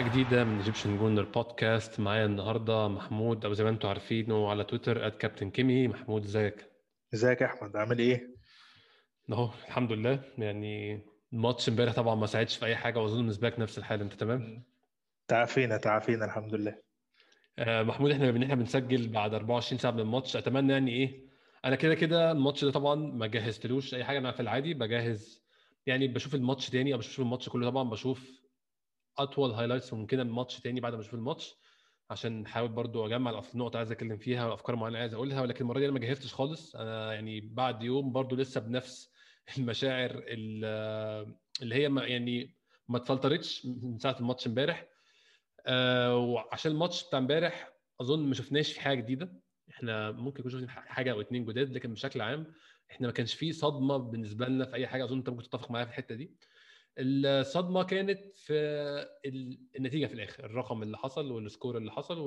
حلقة جديدة من Egyptian Gooner Podcast معايا النهاردة محمود أو زي ما أنتم عارفينه على تويتر @Captain Kimi محمود إزيك؟ إزيك يا أحمد؟ عامل إيه؟ أهو الحمد لله. يعني الماتش امبارح طبعا ما ساعدش في أي حاجة وأظن بالنسبة لك نفس الحال. أنت تمام؟ تعافينا تعافينا الحمد لله. آه محمود إحنا بما إحنا بنسجل بعد 24 ساعة من الماتش. أتمنى يعني إيه أنا كده كده الماتش ده طبعا ما جهزتلوش أي حاجة. أنا في العادي بجهز يعني بشوف الماتش تاني أو بشوف الماتش كله طبعا بشوف أطول highlights ممكنه من ماتش تاني بعد ما أشوف الماتش عشان احاول برضو أجمع النقط عايز أتكلم فيها وأفكار معينة عايز أقولها ولكن المرة دي أنا ما جهزتش خالص. أنا يعني بعد يوم برضو لسه بنفس المشاعر اللي هي ما يعني ما اتفلترتش من ساعة الماتش امبارح. أه وعشان الماتش بتاع امبارح أظن ما شفناش في حاجة جديدة. إحنا ممكن يكون شفنا حاجة أو اتنين جداد لكن بشكل عام إحنا ما كانش فيه صدمة بالنسبة لنا في أي حاجة أظن أنت ممكن تتفق معايا في الحتة دي. الصدمة كانت في النتيجة في الآخر الرقم اللي حصل وال score اللي حصل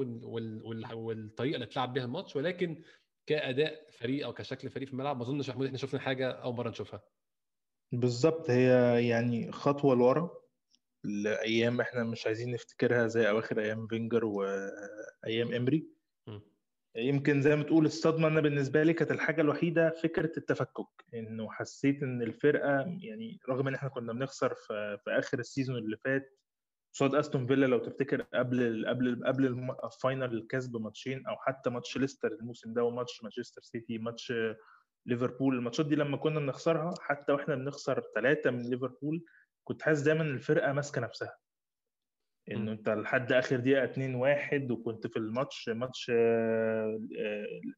والطريقة اللي اتلعب بيها الماتش ولكن كأداء فريق أو كشكل فريق في الملعب ما أظنش محمود إحنا شفنا حاجة أول مرة نشوفها. بالظبط هي يعني خطوة لورا لأيام إحنا مش عايزين نفتكرها زي أواخر أيام فينجر وأيام إمري. يمكن زي ما تقول الصدمة أنا بالنسبة لي كانت الحاجة الوحيدة فكرة التفكك إنه حسيت إن الفرقة يعني رغم إن إحنا كنا بنخسر في, في آخر ال season اللي فات قصاد أستون فيلا لو تفتكر قبل قبل قبل ال final الكسب ماتشين أو حتى ماتش ليستر الموسم ده وماتش مانشستر سيتي ماتش ليفربول الماتشات دي لما كنا بنخسرها حتى وإحنا بنخسر ثلاثة من ليفربول كنت حاسس دايما الفرقة ماسكة نفسها. إنه أنت لحد آخر دقيقة 2 1 وكنت في الماتش ماتش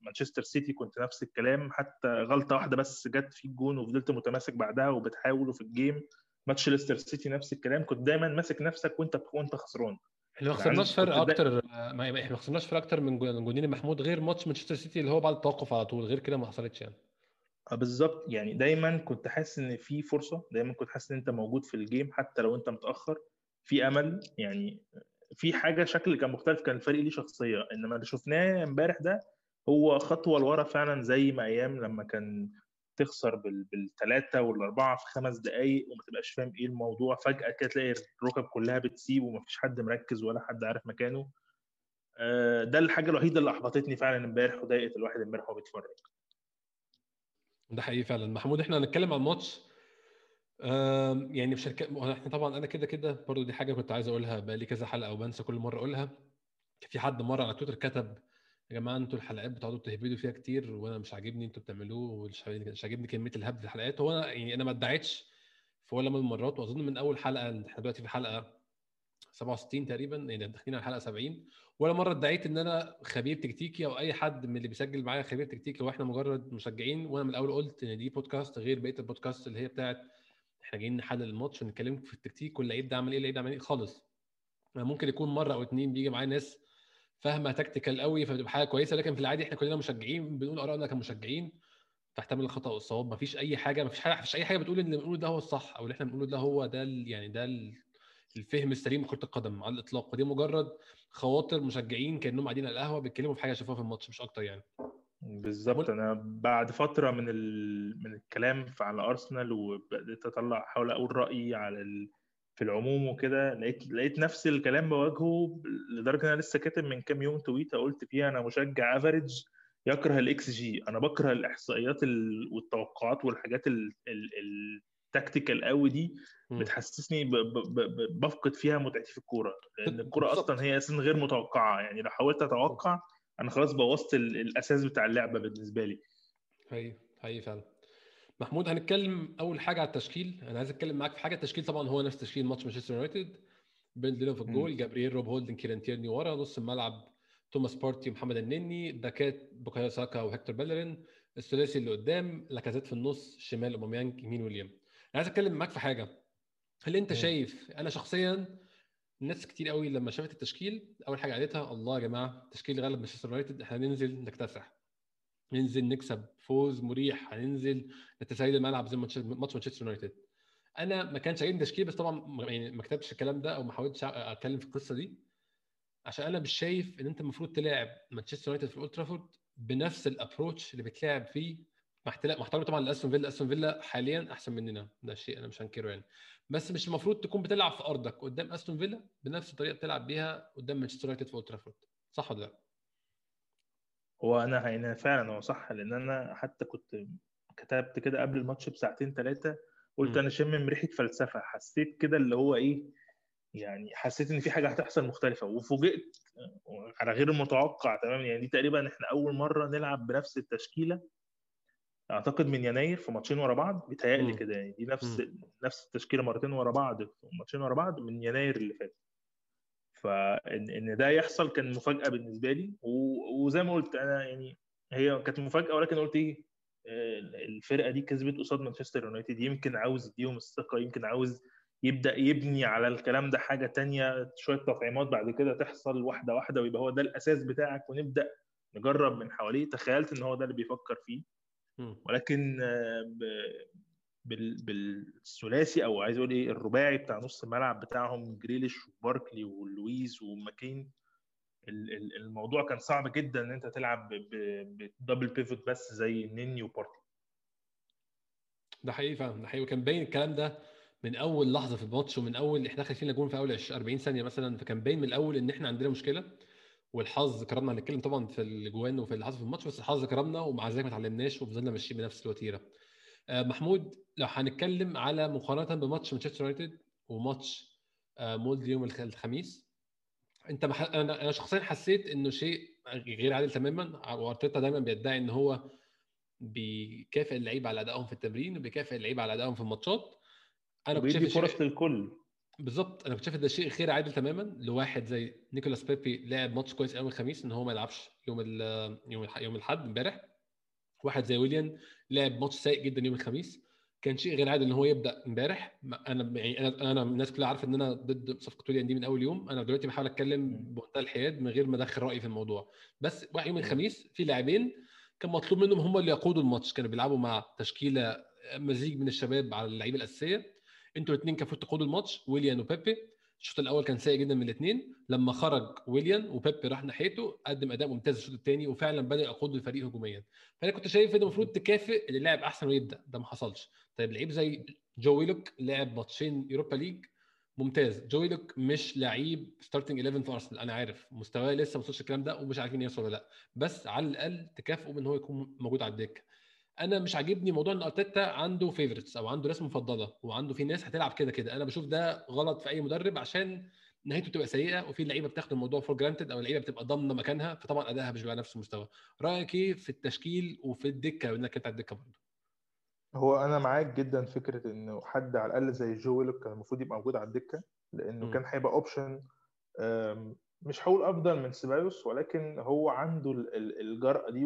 مانشستر سيتي كنت نفس الكلام حتى غلطة واحدة بس جت في الجون وفضلت متماسك بعدها وبتحاول في ال game. ماتش ليستر سيتي نفس الكلام كنت دايما ماسك نفسك وأنت وأنت خسران. إحنا ما خسرناش فرق أكتر ما إحنا ما خسرناش فرق أكتر من جونين محمود غير ماتش مانشستر سيتي اللي هو بعد التوقف على طول غير كده ما حصلتش يعني. بالظبط. يعني دايما كنت حاسس إن في فرصة دايما كنت حاسس إن أنت موجود في ال game حتى لو أنت متأخر. في أمل يعني في حاجة شكل كان مختلف كان الفريق ليه شخصية. إنما اللي شفناه إمبارح ده هو خطوة لورا فعلا زي ما أيام لما كان تخسر بالثلاثه والأربعة في خمس دقائق وما تبقاش فاهم إيه الموضوع فجأة كده تلاقي الركب كلها بتسيب ومفيش حد مركز ولا حد عارف مكانه. ده الحاجة الوحيدة اللي أحبطتني فعلا إمبارح وضايقت الواحد إمبارح وهو بيتفرج. ده حقيقي فعلا. محمود إحنا هنتكلم عن الماتش يعني في شركات إحنا طبعا أنا كده كده برضو دي حاجة كنت عايز أقولها بقى لي كذا حلقة وبنسى كل مرة أقولها. في حد مرة على تويتر كتب يا جماعة أنتوا الحلقات بتقعدوا تهبدوا فيها كتير وأنا مش عاجبني أنتوا بتعملوه ومش عاجبني كمية الهبد في الحلقات. هو أنا يعني أنا ما ادعيتش في ولا من المرات وأظن من أول حلقة إحنا دلوقتي في حلقة 67 تقريبا يعني داخلين على الحلقة 70 ولا مرة ادعيت إن أنا خبير تكتيكي أو أي حد من اللي بيسجل معايا خبير تكتيكي وإحنا مجرد مشجعين وأنا من الأول قلت إن دي بودكاست غير بقية البودكاست اللي هي بتاعت إحنا جايين نحلل الماتش ونتكلم في التكتيك واللعيب ده عمل إيه اللعيب ده عمل إيه خالص. ممكن يكون مرة أو اتنين بيجي معايا ناس فاهمة تكتيكال قوي فبتبقى حاجة كويسة لكن في العادي إحنا كلنا مشجعين بنقول آرائنا كمشجعين تحتمل الخطأ والصواب. مفيش أي حاجة مفيش حاجة مفيش أي حاجة بتقول إن اللي بنقوله ده هو الصح أو اللي إحنا بنقوله ده هو ده يعني ده الفهم السليم لكرة القدم على الإطلاق. ودي مجرد خواطر مشجعين كأنهم قاعدين على القهوة بيتكلموا في حاجة شافوها في الماتش مش أكتر يعني. بالظبط. أنا بعد فترة من ال... من الكلام على أرسنال وبدأت أطلع أحاول أقول رأيي على ال... في العموم وكده لقيت لقيت نفس الكلام بواجهه لدرجة أنا لسه كاتب من كام يوم تويتة قلت فيها أنا مشجع average يكره الاكس جي أنا بكره الإحصائيات ال... والتوقعات والحاجات ال... ال... ال tactical قوي دي بتحسسني ب... ب... ب... بفقد فيها متعتي في الكورة لأن الكورة أصلا هي أساسا غير متوقعة يعني لو حاولت أتوقع أنا خلاص بوظت الأساس بتاع اللعبة بالنسبة لي. حقيقي حقيقي فعلا. محمود هنتكلم أول حاجة على التشكيل. أنا عايز أتكلم معاك في حاجة. التشكيل طبعا هو نفس تشكيل ماتش مانشستر يونايتد. بيرند لينو في الجول جابرييل روب هولدنج كيران تيرني ورا. نص الملعب توماس بارتي ومحمد النني backات بوكايو ساكا وهكتور بيلرين. الثلاثي اللي قدام لاكازيت في النص شمال أوباميانج يمين ويليام. أنا عايز أتكلم معاك في حاجة. هل أنت م. شايف أنا شخصيا ناس كتير قوي لما شافت التشكيل أول حاجة قالتها الله يا جماعة تشكيل غلب مانشستر يونايتد إحنا هننزل نكتسح. ننزل نكسب فوز مريح هننزل نتسيد الملعب زي ماتش مانشستر يونايتد. أنا ما كانش عاجبني التشكيل بس طبعا يعني ما كتبتش الكلام ده أو ما حاولتش أتكلم في القصة دي. عشان أنا مش شايف إن أنت المفروض تلاعب مانشستر يونايتد في الأولد ترافورد بنفس ال approach اللي بتلاعب فيه مع احترامي طبعا لأستون فيلا. أستون فيلا حاليا أحسن مننا ده شيء أنا مش هنكره يعني. بس مش المفروض تكون بتلعب في أرضك قدام أستون فيلا بنفس الطريقة بتلعب بيها قدام مانشستر يونايتد في أولد صح ولا لا؟ هو أنا يعني فعلا هو صح لأن أنا حتى كنت كتبت كده قبل الماتش بساعتين ثلاثة قلت م. أنا شامم ريحة فلسفة حسيت كده اللي هو إيه يعني حسيت إن في حاجة هتحصل مختلفة وفوجئت على غير المتوقع تماما يعني دي تقريبا إحنا أول مرة نلعب بنفس التشكيلة أعتقد من يناير في ماتشين ورا بعض بيتهيألي كده يعني دي نفس م. نفس التشكيلة مرتين ورا بعض ماتشين ورا بعض من يناير اللي فات. فإن إن ده يحصل كان مفاجأة بالنسبة لي وزي ما قلت أنا يعني هي كانت مفاجأة ولكن قلت إيه الفرقة دي كسبت قصاد مانشستر يونايتد يمكن عاوز يديهم الثقة يمكن عاوز يبدأ يبني على الكلام ده حاجة تانية شوية تطعيمات بعد كده تحصل واحدة واحدة ويبقى هو ده الأساس بتاعك ونبدأ نجرب من حواليه. تخيلت إن هو ده اللي بيفكر فيه. ولكن بالثلاثي أو عايز أقول إيه الرباعي بتاع نص الملعب بتاعهم جريليش وباركلي ولويس وماكجين الموضوع كان صعب جدا إن أنت تلعب ب double pivot بس زي نيني وبارتي ده حقيقي فعلا ده حقيقي. وكان باين الكلام ده من أول لحظة في الماتش ومن أول إحنا دخل فينا جون في أول 40 ثانية مثلا فكان باين من الأول إن إحنا عندنا مشكلة. والحظ كرمنا هنتكلم طبعا في الاجوان وفي اللي حصل في الماتش بس الحظ كرمنا ومع ذلك ما اتعلمناش وفضلنا ماشيين بنفس الوتيره آه، محمود لو هنتكلم على مقارنة بماتش مانشستر يونايتد وماتش آه، مولد يوم الخميس انت مح... أنا شخصيا حسيت إنه شيء غير عادل تماما وأرتيتا دايما بيدعي إن هو بيكافئ اللعيبة على أدائهم في التمرين وبيكافئ اللعيبة على أدائهم في الماتشات. أنا كنت شايف فرص للكل. بالظبط. أنا كنت شايف ده شيء غير عادل تماما لواحد زي نيكولاس بيبي لعب ماتش كويس يوم الخميس إن هو ما يلعبش يوم يوم يوم الأحد امبارح. واحد زي ويليام لعب ماتش سيء جدا يوم الخميس. كان شيء غير عادي إن هو يبدأ امبارح. أنا يعني أنا أنا الناس كلها عارفة إن أنا ضد صفقة ويليام دي من أول يوم. أنا دلوقتي بحاول أتكلم بمنتهى الحياد من غير ما أدخل رأيي في الموضوع. بس يوم الخميس في لاعبين كان مطلوب منهم هم اللي يقودوا الماتش. كانوا بيلعبوا مع تشكيلة مزيج من الشباب على اللعيبة الأساسية. أنتوا الاثنين كان تقودوا الماتش ويليان وبيبي. الشوط الأول كان سيء جدا من الاثنين لما خرج ويليان وبيبي راح ناحيته قدم أداء ممتاز الشوط الثاني وفعلا بدأ يقود الفريق هجوميا. فأنا كنت شايف ان المفروض تكافئ اللي لاعب أحسن ويبدأ. ده ما حصلش. طيب لعيب زي جو ويلوك لعب ماتشين Europa League ممتاز. جو ويلوك مش لعيب starting 11 في أرسنال أنا عارف. مستواه لسه ما وصلش الكلام ده ومش عارفين يوصل ولا لأ. بس على الأقل تكافئوا بإن هو يكون موجود على الدكة. أنا مش عاجبني موضوع إن أرتيتا عنده favorites أو عنده ناس مفضلة وعنده في ناس هتلعب كده كده. أنا بشوف ده غلط في أي مدرب عشان نهايته تبقى سيئة وفي لعيبة بتاخد الموضوع for granted أو اللعيبه بتبقى ضامنة مكانها فطبعا أدائها مش بيبقى نفس المستوى رأيك إيه في التشكيل وفي الدكة انك أنت على الدكة برضه؟ هو أنا معاك جدا فكرة إنه حد على الأقل زي جو ويلوك كان المفروض يبقى موجود على الدكة لأنه م. كان هيبقى option مش هقول أفضل من سيبايوس ولكن هو عنده الجرأة دي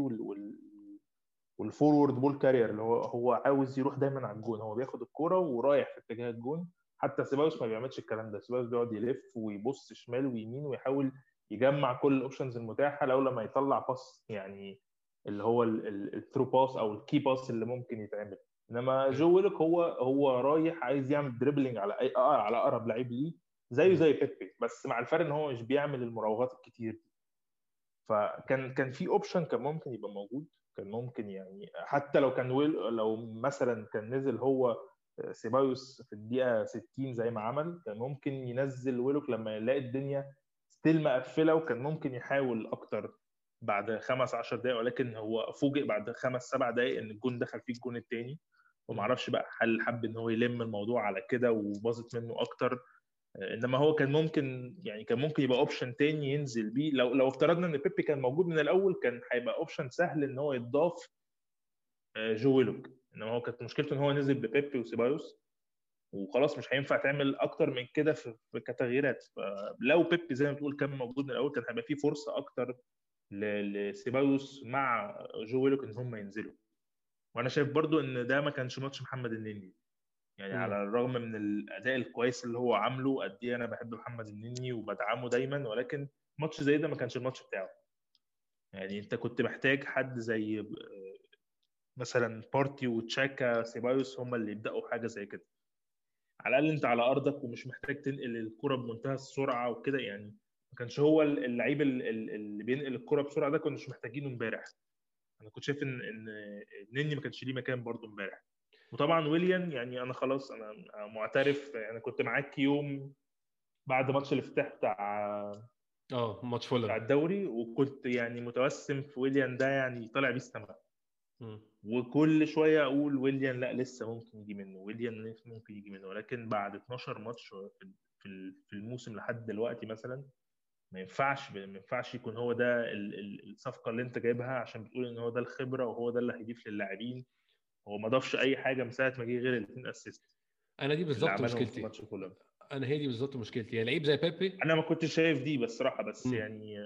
وال forward ball carrier اللي هو هو عاوز يروح دايما على الجون. هو بياخد الكورة ورايح في اتجاه الجون. حتى سيبايوس ما بيعملش الكلام ده. سيبايوس بيقعد يلف ويبص شمال ويمين ويحاول يجمع كل ال options المتاحة لو لما يطلع pass يعني اللي هو ال through pass أو ال key pass اللي ممكن يتعمل. إنما جو ويلوك هو هو رايح عايز يعمل dribbling على أي آه على أقرب لعيب ليه. زيه زي بيبي. بس مع الفرق إن هو مش بيعمل المراوغات الكتير دي. فكان كان في option كان ممكن يبقى موجود. كان ممكن يعني حتى لو كان ويل لو مثلا كان نزل هو آه، سيبايوس في الدقيقة 60 زي ما عمل كان ممكن ينزل ويلوك لما يلاقي الدنيا still مقفلة وكان ممكن يحاول أكتر بعد خمس 10 دقائق ولكن هو فوجئ بعد خمس سبع دقائق إن الجون دخل فيه الجون الثاني وما أعرفش بقى هل حب إن هو يلم الموضوع على كده وباظت منه أكتر. إنما هو كان ممكن يعني كان ممكن يبقى option تاني ينزل بيه. لو لو افترضنا إن بيبي كان موجود من الأول كان هيبقى option سهل إن هو يتضاف آه، جو ويلوك إنما هو كانت مشكلته إن هو نزل ببيبي وسيبايوس وخلاص مش هينفع تعمل أكتر من كده في كتغييرات فلو بيبي زي ما بتقول كان موجود من الأول كان هيبقى في فرصة أكتر لسيبايوس مع جو ويلوك إن هم ينزلوا. وأنا شايف برضو إن ده ما كانش ماتش محمد النني. يعني م. على الرغم من الأداء الكويس اللي هو عامله قد إيه أنا بحب محمد النني وبدعمه دايما ولكن ماتش زي ده ما كانش الماتش بتاعه. يعني أنت كنت محتاج حد زي مثلا بارتي وتشاكا سيبايوس هم اللي يبدأوا حاجة زي كده. على الأقل أنت على أرضك ومش محتاج تنقل الكرة بمنتهى السرعة وكده. يعني ما كانش هو اللعيب اللي بينقل الكرة بسرعة ده كنا مش محتاجينه امبارح. أنا كنت شايف إن إن نني ما كانش ليه مكان برضه امبارح. وطبعا ويليان يعني أنا خلاص أنا معترف أنا يعني كنت معاك يوم بعد ماتش الافتتاح بتاع آه ماتش فولم بتاع الدوري وكنت يعني متوسم في ويليان ده يعني طالع بيه السماء وكل شوية أقول ويليام لا لسه ممكن يجي منه ويليام ممكن يجي منه. ولكن بعد 12 ماتش في في الموسم لحد دلوقتي مثلا ما ينفعش ما ينفعش يكون هو ده الصفقة اللي أنت جايبها عشان بتقول إن هو ده الخبرة وهو ده اللي هيضيف للاعبين. هو ما ضافش أي حاجة من ساعة ما جه غير الاثنين أسيست. أنا دي بالظبط مشكلتي. أنا هي دي بالظبط مشكلتي. يعني لعيب زي بيبي؟ أنا ما كنتش شايف دي بصراحة بس م. يعني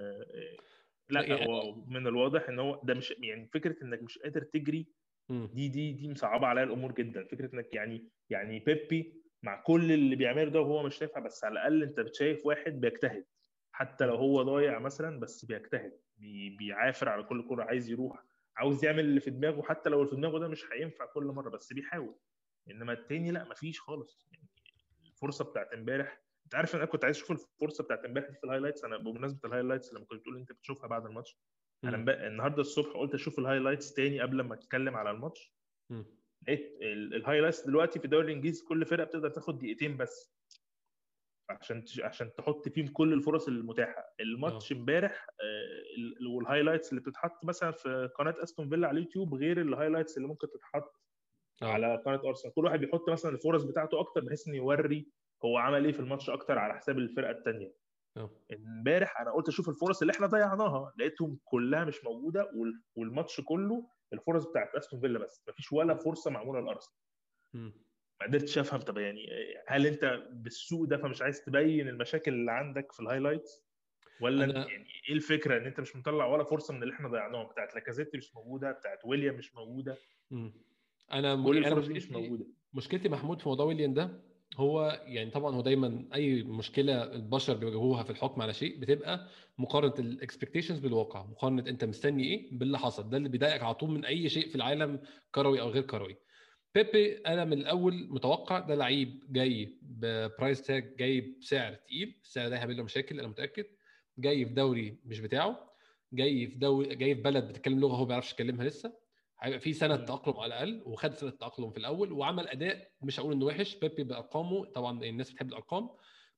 لأ يعني هو من الواضح إن هو ده مش يعني فكرة إنك مش قادر تجري دي دي دي مصعبة عليا الأمور جدا. فكرة إنك يعني يعني بيبي مع كل اللي بيعمله ده وهو مش نافع بس على الأقل أنت شايف واحد بيجتهد. حتى لو هو ضايع مثلا بس بيجتهد بي بيعافر على كل كوره عايز يروح. عاوز يعمل اللي في دماغه حتى لو اللي في دماغه ده مش هينفع كل مرة بس بيحاول. إنما التاني لا مفيش خالص. يعني الفرصة بتاعت إمبارح أنت عارف أنا كنت عايز أشوف الفرصة بتاعت إمبارح في ال highlights أنا بمناسبة ال highlights لما كنت بتقول أنت بتشوفها بعد الماتش أنا النهارده الصبح قلت أشوف ال highlights تاني قبل ما أتكلم على الماتش. لقيت ال highlights دلوقتي في الدوري الإنجليزي كل فرقة بتقدر تاخد دقيقتين بس. عشان عشان تحط فيهم كل الفرص المتاحة الماتش آه. امبارح آه وال highlights اللي بتتحط مثلا في قناة أستون فيلا على اليوتيوب غير ال highlights اللي ممكن تتحط أوه. على قناة أرسنال كل واحد بيحط مثلا الفرص بتاعته أكتر بحيث انه يوري هو عمل إيه في الماتش أكتر على حساب الفرقة الثانية آه. امبارح أنا قلت أشوف الفرص اللي إحنا ضيعناها لقيتهم كلها مش موجودة والماتش كله الفرص بتاعت أستون فيلا بس مفيش ولا فرصة معمولة لأرسنال ما قدرتش افهم طب يعني هل انت بالسوق ده فمش عايز تبين المشاكل اللي عندك في ال highlights ولا أنا... يعني إيه الفكرة ان انت مش مطلع ولا فرصة من اللي إحنا ضيعناهم؟ بتاعت لاكازيت مش موجودة بتاعت ويليان مش موجودة. مم. أنا كل الفرص دي مش موجودة. مشكلتي محمود في موضوع ويليان ده هو يعني طبعا هو دايما أي مشكلة البشر بيواجهوها في الحكم على شيء بتبقى مقارنة ال expectations بالواقع مقارنة أنت مستني إيه؟ باللي حصل. ده اللي بيضايقك على طول من أي شيء في العالم كروي أو غير كروي. بيبي أنا من الأول متوقع ده لعيب جاي ب price tag جاي بسعر تقيل السعر ده هيعمل له مشاكل أنا متأكد. جاي في دوري مش بتاعه جاي في دوري جاي في بلد بتتكلم لغة هو ما بيعرفش يتكلمها لسه. هيبقى في سنه تأقلم على الأقل وخد سنه تأقلم في الأول وعمل أداء مش هقول إنه وحش. بيبي بأرقامه طبعا الناس بتحب الأرقام.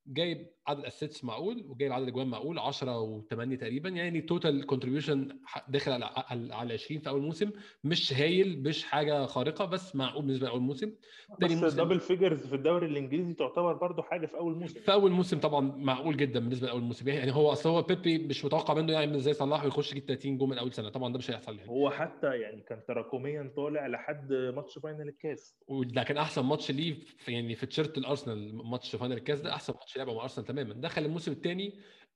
جايب عدد assists معقول وجايب عدد أجوان معقول 10 و8 تقريبا يعني total contribution داخل على على 20 في أول موسم. مش هايل مش حاجة خارقة بس معقول بالنسبة لأول موسم. تاني بس موسم double figures في الدوري الإنجليزي تعتبر برضه حاجة في أول موسم. في أول موسم طبعا معقول جدا بالنسبة لأول موسم. يعني هو أصل هو بيبي مش متوقع منه يعمل زي صلاح ويخش يجيب 30 جول من أول سنة. طبعا ده مش هيحصل يعني. هو حتى يعني كان تراكميا طالع لحد ماتش final الكاس. وده كان أحسن ماتش ليه يعني في تيشيرت الأرسنال ماتش final الكاس ده أحسن ماتش لعبه مع أرسنال. تماما. دخل الموسم الثاني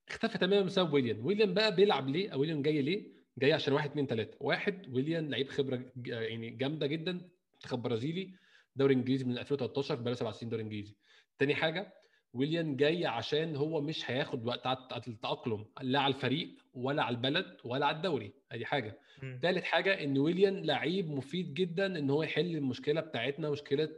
اختفى تماما بسبب ويليان. ويليان بقى بيلعب ليه؟ أو ويليان جاي ليه؟ جاي عشان واحد اثنين ثلاثة واحد ويليان لعيب خبرة يعني جامدة جدا منتخب برازيلي دوري إنجليزي من 2013 بقى سبع سنين دوري إنجليزي. تاني حاجة ويليان جاي عشان هو مش هياخد وقت على التأقلم لا على الفريق ولا على البلد ولا على الدوري. أدي حاجة. ثالث حاجة إن ويليان لعيب مفيد جدا إن هو يحل المشكلة بتاعتنا مشكلة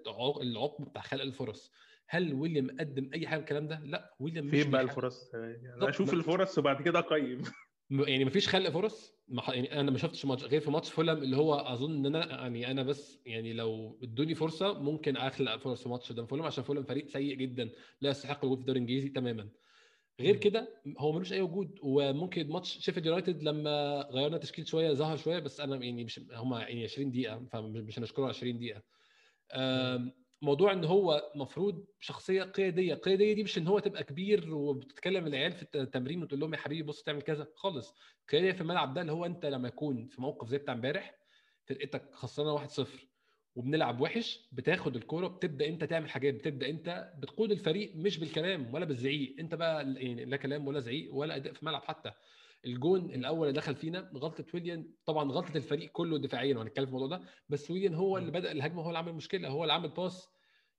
العقم بتاع خلق الفرص. هل ويليان قدم أي حاجة الكلام ده؟ لا ويليان فين بقى الفرص؟ يعني أشوف الفرص وبعد كده أقيم. يعني مفيش خلق فرص؟ يعني أنا ما شفتش ماتش غير في ماتش فولم اللي هو أظن إن أنا يعني أنا بس يعني لو ادوني فرصة ممكن أخلق فرص في ماتش قدام فولم عشان فولم فريق سيء جدا لا يستحق الوجود في الدوري الإنجليزي تماما. غير كده هو ملوش أي وجود وممكن ماتش شيفيلد يونايتد لما غيرنا تشكيل شوية ظهر شوية بس أنا يعني مش هم يعني 20 دقيقة فمش هنشكره 20 دقيقة. موضوع إن هو مفروض شخصية قيادية القياديه دي مش إن هو تبقى كبير وبتتكلم العيال في التمرين وتقول لهم يا حبيبي بص تعمل كذا خالص. القياديه في الملعب ده اللي هو أنت لما يكون في موقف زي بتاع امبارح فرقتك خسرانة 1-0 وبنلعب وحش بتاخد الكورة بتبدأ أنت تعمل حاجات بتبدأ أنت بتقود الفريق مش بالكلام ولا بالزعيق. أنت بقى يعني لا كلام ولا زعيق ولا أداء في الملعب حتى. الجون الأول اللي دخل فينا غلطة ويليان طبعا غلطة الفريق كله دفاعيا وهنتكلم في الموضوع ده بس ويليان هو اللي بدأ الهجمة هو اللي عمل مشكلة هو اللي عمل باس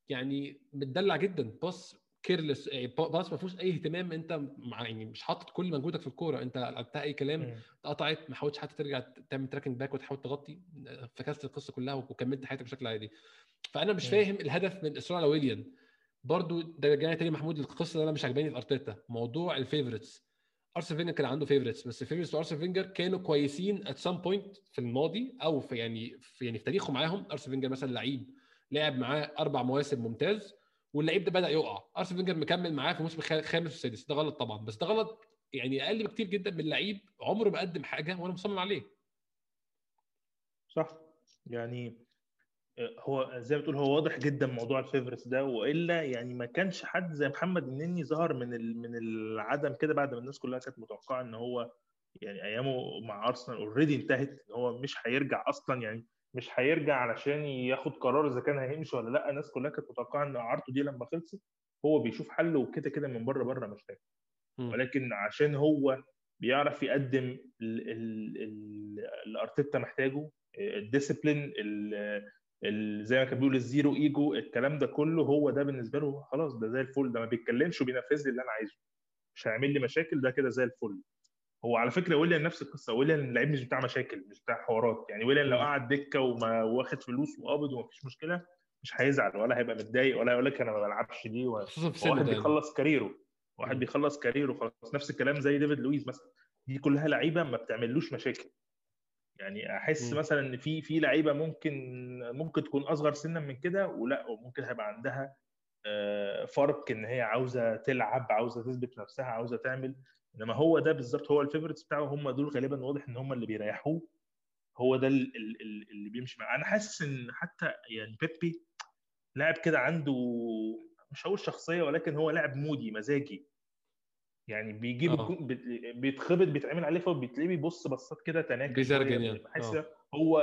يعني متدلع جدا pass careless pass ما فيهوش أي اهتمام أنت يعني مش حاطط كل مجهودك في الكورة أنت لعبتها أي كلام اتقطعت ما حاولتش حتى ترجع تعمل tracking back وتحاول تغطي فكست القصة كلها وكملت حياتك بشكل عادي. فأنا مش فاهم الهدف من الاصرار على ويليان. برضو ده رجعنا تاني محمود القصة اللي أنا مش عجباني في أرتيتا موضوع ال favorites ارسن فينجر كان عنده favorites بس ال favorites ارسن فينجر كانوا كويسين at some point في الماضي أو في يعني في يعني في تاريخه معاهم. ارسن فينجر مثلا لعيب لعب معاه أربع مواسم ممتاز واللعيب ده بدأ يقع. ارسن فينجر مكمل معاه في الموسم الخامس والسادس ده غلط طبعا بس ده غلط يعني أقل بكتير جدا من لعيب عمره ما قدم حاجة وأنا مصمم عليه. صح. يعني هو زي ما بتقول هو واضح جدا موضوع ال favorites ده وإلا يعني ما كانش حد زي محمد النني ظهر من من العدم كده بعد ما الناس كلها كانت متوقعة إن هو يعني أيامه مع أرسنال already انتهت إن هو مش هيرجع أصلا يعني مش هيرجع علشان ياخد قرار إذا كان هيمشي ولا لأ. الناس كلها كانت متوقعة إن اعارته دي لما خلصت هو بيشوف حل وكده كده من بره بره مش فاهم ولكن عشان هو بيعرف يقدم اللي أرتيتا محتاجه ال discipline زي ما كان بيقول ال zero ego الكلام ده كله هو ده بالنسبة له خلاص ده زي الفل ده ما بيتكلمش وبينفذ لي اللي أنا عايزه. مش هيعمل لي مشاكل ده كده زي الفل. هو على فكرة ويليام نفس القصة ويليام لعيب مش بتاع مشاكل مش بتاع حوارات. يعني ويليام لو قعد دكة وما واخد فلوس وقابض ومفيش مشكلة مش هيزعل ولا هيبقى متضايق ولا هيقول لك أنا ما بلعبش دي واحد بيخلص كاريره واحد بيخلص كاريره خلاص. نفس الكلام زي ديفيد لويس مثلا. دي كلها لعيبة ما بتعملوش مشاكل. يعني أحس م. مثلا إن في في لعيبة ممكن ممكن تكون أصغر سنا من كده ولا وممكن هيبقى عندها آه، فرق إن هي عاوزة تلعب عاوزة تثبت نفسها عاوزة تعمل. إنما هو ده بالظبط هو ال favorites بتاعه هم دول غالبا واضح إن هم اللي بيريحوه. هو ده اللي بيمشي معاه. أنا حاسس إن حتى يعني بيبي لاعب كده عنده مش هقول شخصية ولكن هو لاعب moody مزاجي. يعني بيجيب آه. بيتخبط بيتعمل عليه فوق بتلاقيه بيبص بصات كده تناكر بيزرجن يعني بحس آه. هو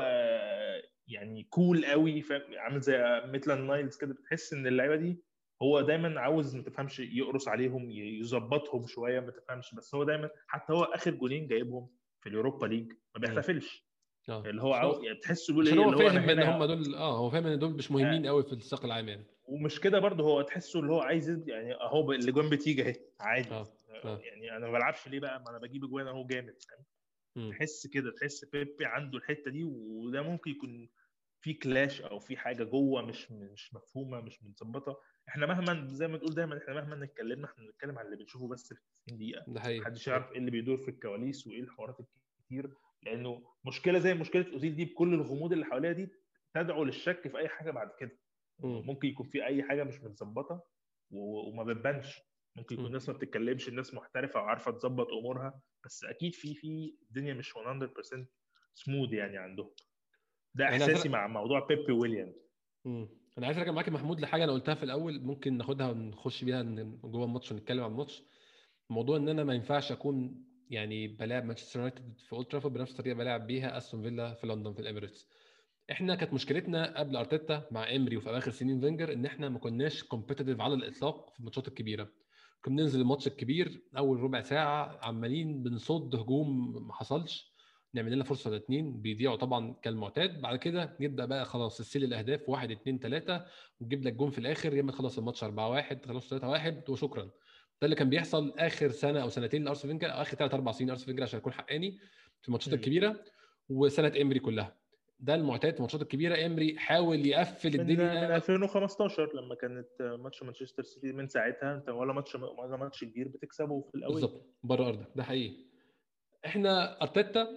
يعني cool قوي فاهم عامل زي ميتلاند نايلز كده بتحس إن اللعيبة دي هو دايما عاوز ما تفهمش يقرص عليهم يظبطهم شوية ما تفهمش بس هو دايما حتى هو آخر جولين جايبهم في اليوروبا ليج ما بيحتفلش آه. اللي هو عاوز يعني تحسه بيقول إيه هو فاهم إن هم دول آه هو فاهم إن دول مش مهمين قوي في الساق العام يعني ومش كده برضه هو تحسه اللي هو عايز يعني أهو الاجوان بتيجي أهي عادي آه. آه. يعني أنا ما بلعبش ليه بقى؟ ما أنا بجيب أجوان أهو جامد فاهم؟ تحس كده تحس بيبي عنده الحتة دي وده ممكن يكون في كلاش أو في حاجة جوه مش مش مفهومة مش متظبطة. إحنا مهما زي ما تقول دايما إحنا مهما اتكلمنا إحنا بنتكلم عن اللي بنشوفه بس في 90 دقيقة. ده حقيقي. محدش يعرف إيه اللي بيدور في الكواليس وإيه الحوارات الكتير لأنه مشكلة زي مشكلة أوزيل دي بكل الغموض اللي حواليها دي تدعو للشك في أي حاجة بعد كده. ممكن يكون في أي حاجة مش متظبطة وما بتبانش. ممكن يكون الناس ما بتتكلمش الناس محترفة وعارفة تظبط أمورها بس أكيد في في الدنيا مش 100% سموث يعني عندهم. ده إحساسي مع موضوع بيبي ويليام. أنا عايز أرجع معاك محمود لحاجة أنا قلتها في الأول ممكن ناخدها ونخش بيها جوه الماتش ونتكلم عن الماتش. موضوع إن أنا ما ينفعش أكون يعني بلاعب مانشستر يونايتد في اولد ترافورد بنفس الطريقة بلاعب بيها أستون فيلا في لندن في الإميريتس إحنا كانت مشكلتنا قبل أرتيتا مع إمري وفي اواخر سنين فينجر إن إحنا ما كناش competitive على الإطلاق في الماتشات الكبيرة. كنا بننزل الماتش الكبير أول ربع ساعة عمالين بنصد هجوم ما حصلش نعمل لنا فرصة ولا بيضيعوا طبعا كالمعتاد. بعد كده نبدأ بقى خلاص تسيل الأهداف واحد اثنين ثلاثة ونجيب لك جون في الآخر يا إما خلص الماتش 4 1 خلاص 3 1 وشكرا. ده اللي كان بيحصل آخر سنة أو سنتين لأرسنال فينجر أو آخر ثلاث أربع سنين ارسنال فينجر عشان أكون حقاني في الماتشات الكبيرة وسنة امري كلها. ده المعتاد في الماتشات الكبيرة. امري حاول يقفل الدنيا. من 2015 لما كانت ماتش مانشستر سيتي من ساعتها. انت ولا ماتش ولا ماتش كبير بتكسبه في الأول. بالظبط بره أرضك. ده حقيقي. إحنا أرتيتا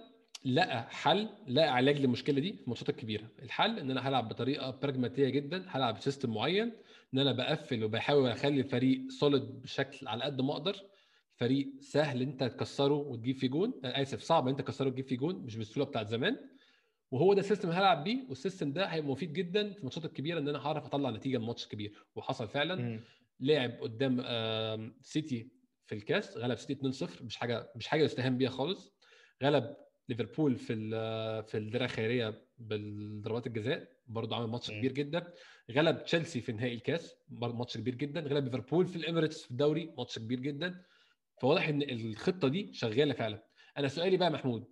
لقى حل لقى علاج للمشكلة دي في الماتشات الكبيرة. الحل إن أنا هلعب بطريقة براجماتية جدا هلعب ب system معين إن أنا بقفل وبحاول أخلي الفريق solid بشكل على قد ما أقدر. فريق سهل أنت تكسره وتجيب فيه جون. آسف صعب أنت تكسره وتجيب فيه جون مش بالسهولة بتاعت زمان. وهو ده ال system اللي هلعب بيه وال system ده هيبقى مفيد جدا في الماتشات الكبيرة إن أنا هعرف أطلع نتيجة من ماتش كبير. وحصل فعلا م. لعب قدام سيتي في الكاس غلب سيتي 2-0 مش حاجة مش حاجة يستهان بيها خالص. غلب ليفربول في في الدرع الخيرية بالضربات الجزاء برضه عمل ماتش كبير جدا. غلب تشيلسي في نهائي الكاس برضه ماتش كبير جدا. غلب ليفربول في الإميريتس في الدوري ماتش كبير جدا. فواضح إن الخطة دي شغالة فعلا. أنا سؤالي بقى محمود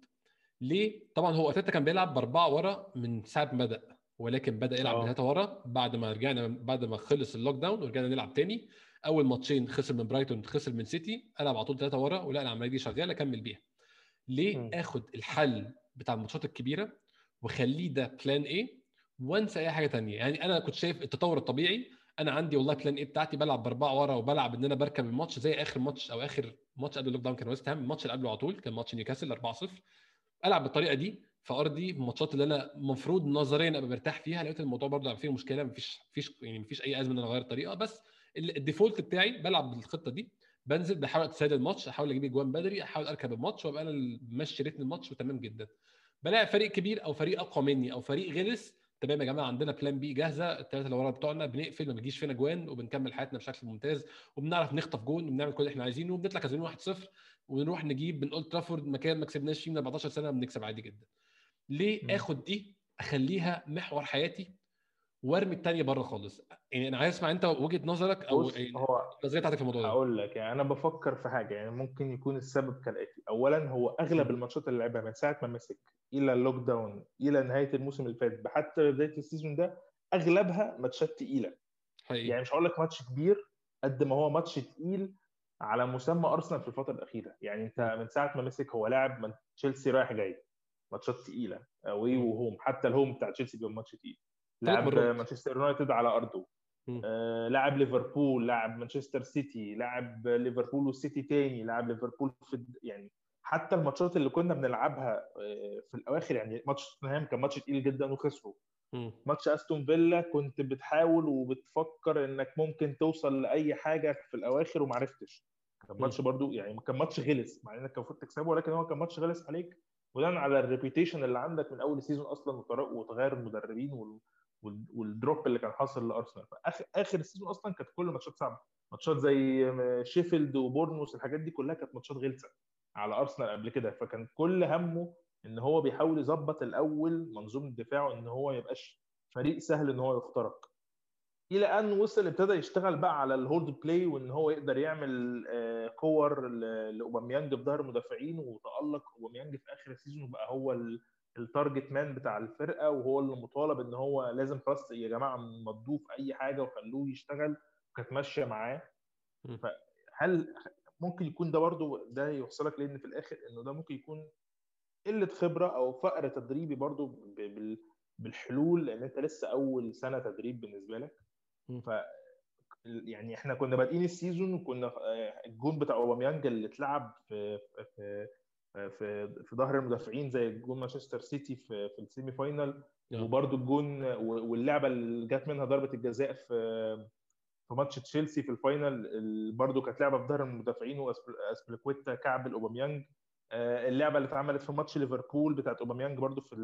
ليه؟ طبعا هو أرتيتا كان بيلعب بأربعة ورا من ساعة ما بدأ ولكن بدأ يلعب آه. بثلاثه ورا بعد ما رجعنا بعد ما خلص ال lockdown ورجعنا نلعب تاني. أول ماتشين خسر من برايتون خسر من سيتي قلب على طول ثلاثة ورا ولا العملية دي شغالة كمل بيها. ليه م. آخد الحل بتاع الماتشات الكبيرة واخليه ده plan A وانسى أي حاجة تانية؟ يعني أنا كنت شايف التطور الطبيعي. أنا عندي والله plan A بتاعتي بلعب بأربعة ورا وبلعب إن أنا بركب الماتش زي آخر ماتش أو آخر ماتش قبل ال lockdown كان ويست هام الماتش اللي قبله على طول كان ماتش نيوكاسل 4-0 ألعب بالطريقة دي في أرضي الماتشات اللي أنا المفروض نظريا أبقى مرتاح فيها. لقيت الموضوع برضه فيه مشكلة مفيش مفيش يعني مفيش أي أزمة إن أنا أغير الطريقة بس ال default بتاعي بلعب بالخطة دي. بنزل بحاول أ settle الماتش أحاول أجيب أجوان بدري أحاول أركب الماتش وأبقى أنا ماشي rhythm الماتش وتمام جدا. بلاقي فريق كبير أو فريق أقوى مني أو فريق غلس تمام يا جماعة عندنا plan B جاهزة الثلاثه اللي ورا بتوعنا بنقفل ما بيجيش فينا جوان وبنكمل حياتنا بشكل ممتاز وبنعرف نخطف جون وبنعمل كل اللي إحنا عايزينه وبنطلع كسبانين 1-0 ونروح نجيب من اولد ترافورد مكان ما كسبناش فيه من 14 سنة بنكسب عادي جدا ليه. آخد دي أخليها محور حياتي وارمي الثانية بره خالص. يعني أنا عايز أسمع أنت وجهة نظرك أو هو النظريه بتاعتك في الموضوع ده. هقول لك يعني أنا بفكر في حاجة يعني ممكن يكون السبب كالاتي اولا هو أغلب الماتشات اللي لعبها من ساعة ما مسك إلى ال lockdown إلى نهاية الموسم اللي فات حتى بداية ال season ده أغلبها ماتشات تقيلة. حقيقي. يعني مش هقول لك ماتش كبير قد ما هو ماتش تقيل على مسمى أرسنال في الفترة الأخيرة. يعني أنت من ساعة ما مسك هو لاعب من تشيلسي رايح جاي ماتشات تقيلة أوي و home حتى ال home بتاع تشيلسي بيبقى ماتش تقيل. لعب مانشستر يونايتد على أرضه. آه لعب ليفربول لعب مانشستر سيتي لعب ليفربول والسيتي تاني لعب ليفربول في يعني حتى الماتشات اللي كنا بنلعبها في الأواخر يعني ماتش توتنهام كان ماتش تقيل جدا وخسروا. ماتش أستون فيلا كنت بتحاول وبتفكر إنك ممكن توصل لأي حاجة في الأواخر وما عرفتش كان ماتش برضو يعني كان ماتش غلس مع إنك كان المفروض تكسبه ولكن هو كان ماتش غلس عليك. بناء على ال reputation اللي عندك من أول ال season أصلا وتغير المدربين وال drop اللي كان حاصل لأرسنال. فاخر آخر ال season أصلا كانت كل ماتشات صعبه ماتشات زي شيفيلد وبورنموث الحاجات دي كلها كانت ماتشات غلسة على أرسنال قبل كده. فكان كل همه إن هو بيحاول يظبط الأول منظومة دفاعه إن هو ما يبقاش فريق سهل إن هو يخترق. إلى أن وصل ابتدى يشتغل بقى على ال hold play وإن هو يقدر يعمل كور لأوباميانج في ظهر المدافعين وتألق أوباميانج في آخر ال season بقى هو ال target man بتاع الفرقة وهو اللي مطالب إن هو لازم خلاص يا جماعة مضوه في أي حاجة وخلوه يشتغل وكانت ماشية معاه. فهل ممكن يكون ده برضو ده يوصلك لإن في الآخر إنه ده ممكن يكون قلة خبرة أو فقر تدريبي برضو بالحلول لأن أنت لسه أول سنة تدريب بالنسبة لك. ف يعني إحنا كنا بادئين ال season وكنا الجون بتاع أوباميانج اللي اتلعب في في في في ظهر المدافعين زي جون مانشستر سيتي في في ال semi final وبرده الجون واللعبة اللي جت منها ضربة الجزاء في في ماتش تشيلسي في ال final برده كانت لعبة في ظهر المدافعين وأزبليكويتا كعبل أوباميانج اللعبة اللي اتعملت في ماتش ليفربول بتاعت أوباميانج برده في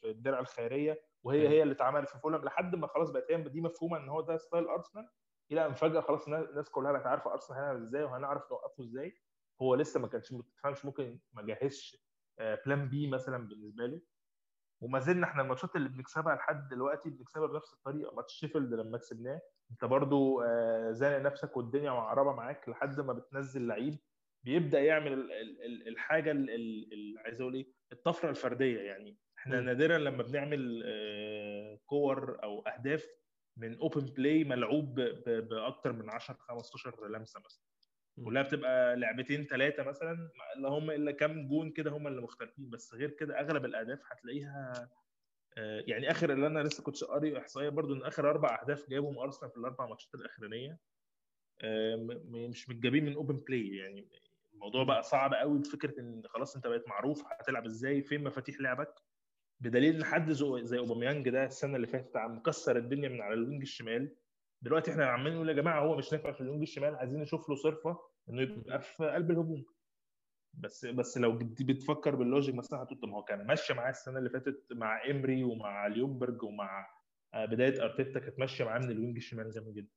في الدرع الخيرية وهي هي اللي اتعملت في فولهام لحد ما خلاص بقت هي دي مفهومة إن هو ده style أرسنال. إلى أن فجأة خلاص الناس كلها بقت عارفة أرسنال هنعمل إزاي وهنعرف نوقفه إزاي. هو لسه ما كانش ما تفهمش ممكن ما جهزش plan B مثلا بالنسبة له. وما زلنا إحنا الماتشات اللي بنكسبها لحد دلوقتي بنكسبها بنفس الطريقة ماتش شيفيلد لما كسبناه. أنت برضو زانق نفسك والدنيا مقربة معاك لحد ما بتنزل لعيب بيبدأ يعمل الحاجة اللي عايز أقول إيه؟ الطفرة الفردية. يعني إحنا. نادرا لما بنعمل كور أو أهداف من open play ملعوب بأكتر من 10 15 لمسة مثلا. كلها بتبقى لعبتين ثلاثة مثلا اللي هم إلا كام جون كده هم اللي مختلفين بس غير كده أغلب الأهداف هتلاقيها يعني آخر اللي أنا لسه كنت قاري إحصائية برضو إن آخر أربع أهداف جابهم أرسنال في الأربع ماتشات الأخرانية مش متجابين من open play يعني الموضوع بقى صعب قوي بفكرة إن خلاص أنت بقيت معروف هتلعب إزاي فين مفاتيح لعبك؟ بدليل إن حد زي أوباميانج ده السنة اللي فاتت عم مكسر الدنيا من على ال wing الشمال دلوقتي إحنا عمالين نقول يا جماعة هو مش نافع في ال wing الشمال عايزين نشوف له صرفة إنه يبقى في قلب الهجوم. بس بس لو بتفكر بال logic مثلا هتقول طب ما هو كان ماشية معاه السنة اللي فاتت مع إيمري ومع ليونبرج ومع بداية أرتيتا كانت ماشية معاه من الوينج الشمال جامد جدا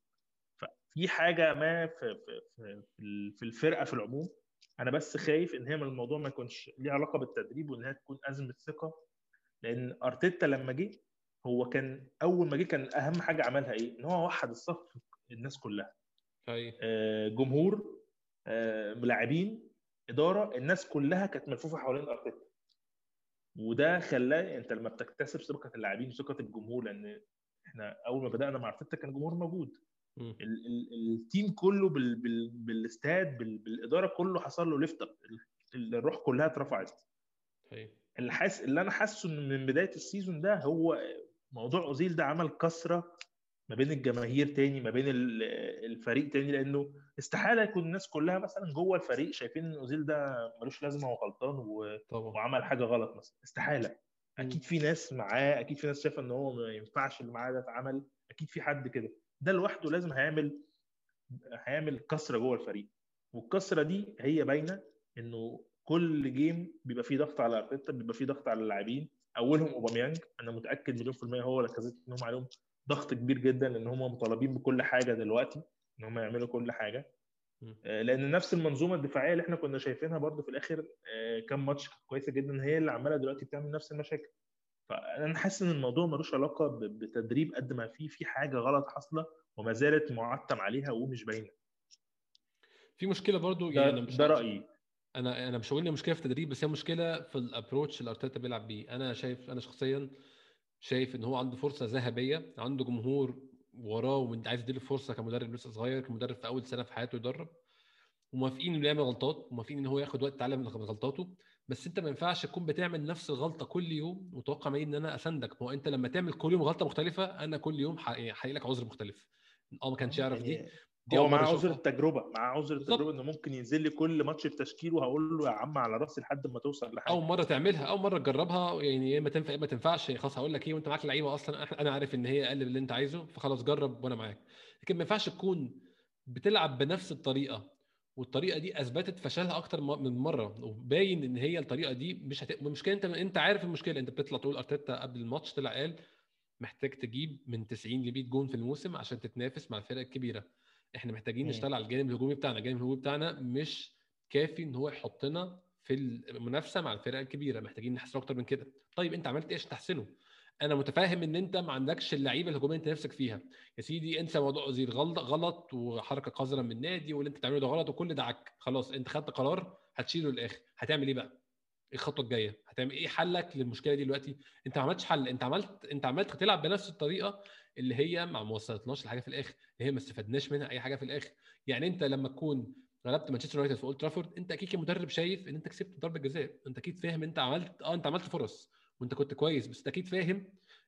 ففي حاجة ما في في في, في الفرقة في العموم أنا بس خايف إن هي من الموضوع ما يكونش ليه علاقة بالتدريب وانها تكون أزمة ثقة. لأن أرتيتا لما جه هو كان أول ما جه كان أهم حاجة عملها إيه؟ إن هو وحد الصف الناس كلها. أيوه جمهور آه ملاعبين إدارة الناس كلها كانت ملفوفة حوالين أرتيتا. وده خلاه أنت لما بتكتسب ثقة اللاعبين وثقه الجمهور لأن إحنا أول ما بدأنا مع أرتيتا كان الجمهور موجود. ال ال ال team كله بال بال بالاستاد بال بالإدارة كله حصل له lift up الروح كلها اترفعت. اللي حاسس اللي أنا حاسه من بداية ال season ده هو موضوع أوزيل ده عمل كسرة ما بين الجماهير تاني ما بين الفريق تاني لأنه استحالة يكون الناس كلها مثلا جوه الفريق شايفين إن أوزيل ده ملوش لازمة وغلطان و... وعمل حاجة غلط مثلا. استحالة. أكيد في ناس معاه أكيد في ناس شايفة إن هو ما ينفعش اللي معاه ده اتعمل أكيد في حد كده. ده لوحده لازم هيعمل هيعمل كسرة جوه الفريق. والكسرة دي هي باينة إنه كل جيم بيبقى فيه ضغط على أرتيتا بيبقى فيه ضغط على اللاعبين. أولهم أوباميانج. أنا متأكد مليون في المية هو لاكازيت إن هم عليهم ضغط كبير جدا إن هم مطالبين بكل حاجة دلوقتي إن هم يعملوا كل حاجة. آه، لأن نفس المنظومة الدفاعية اللي إحنا كنا شايفينها برضو في الآخر آه، كام ماتش كويسة جدا هي اللي عمالة دلوقتي بتعمل نفس المشاكل. فأنا حاسس إن الموضوع ملوش علاقة بتدريب قد ما في في حاجة غلط حاصلة وما زالت معتم عليها ومش باينة. في مشكلة برضو يعني ده, ده رأيي. أنا أنا مش هقول مشكلة في التدريب بس هي مشكلة في الابروتش اللي أرتيتا بيلعب بيه. أنا شايف أنا شخصيا شايف إن هو عنده فرصة ذهبية عنده جمهور وراه وعايز يديله فرصة كمدرب لسه صغير كمدرب في أول سنة في حياته يدرب. وموافقين إنه يعمل غلطات وموافقين إن هو ياخد وقت يتعلم من غلطاته بس أنت ما ينفعش تكون بتعمل نفس الغلطة كل يوم وتوقع مني إن أنا اساندك ما هو أنت لما تعمل كل يوم غلطة مختلفة أنا كل يوم هحقق لك عذر مختلف. آه ما كانش يعرف دي. يعني دي هو معاه عذر التجربة معاه عذر التجربة إنه ممكن ينزل لي كل ماتش بتشكيل وهقول له يا عم على رأسي لحد ما توصل لحاجة. أول مرة تعملها أول مرة تجربها يعني يا إما تنفع يا إما تنفعش. خلاص هقول لك إيه وأنت معاك لعيبه أصلا أنا عارف إن هي أقل من اللي أنت عايزه فخلاص جرب وأنا معاك. لكن ما ينفعش تكون بتلعب بنفس الطريقة والطريقة دي أثبتت فشلها أكتر من مرة وباين إن هي الطريقة دي مش هت... المشكلة أنت أنت عارف المشكلة. أنت بتطلع تقول أرتيتا قبل الماتش طلع قال محتاج تجيب من 90 ل 100 جون في الموسم عشان تتنافس مع الفرق الكبيرة. إحنا محتاجين نشتغل على الجانب الهجومي بتاعنا. الجانب الهجومي بتاعنا مش كافي إن هو يحطنا في المنافسة مع الفرق الكبيرة. محتاجين نحسن أكتر من كده. طيب أنت عملت إيه عشان تحسنه؟ أنا متفاهم إن أنت ما عندكش اللعيبة الهجومية أنت نفسك فيها. يا سيدي انسى موضوع اوزيل غلط غلط وحركة قذرة من النادي واللي أنت بتعمله ده غلط وكل ده عك. خلاص أنت خدت قرار هتشيله للآخر. هتعمل إيه بقى؟ إيه الخطوة الجاية؟ هتعمل إيه حلك للمشكلة دي دلوقتي؟ أنت ما عملتش حل. أنت عملت أنت عملت تلعب بنفس الطريقة اللي هي ما وصلتناش لحاجة في الآخر اللي هي ما استفدناش منها أي حاجة في الآخر. يعني أنت لما تكون غلبت مانشستر يونايتد في أولد ترافورد أنت أكيد كمدرب شايف إن أنت كسبت ضربة جزاء. أنت أكيد فاهم أنت عملت آه أنت عملت فرص وأنت كنت كويس بس أنت أكيد فاهم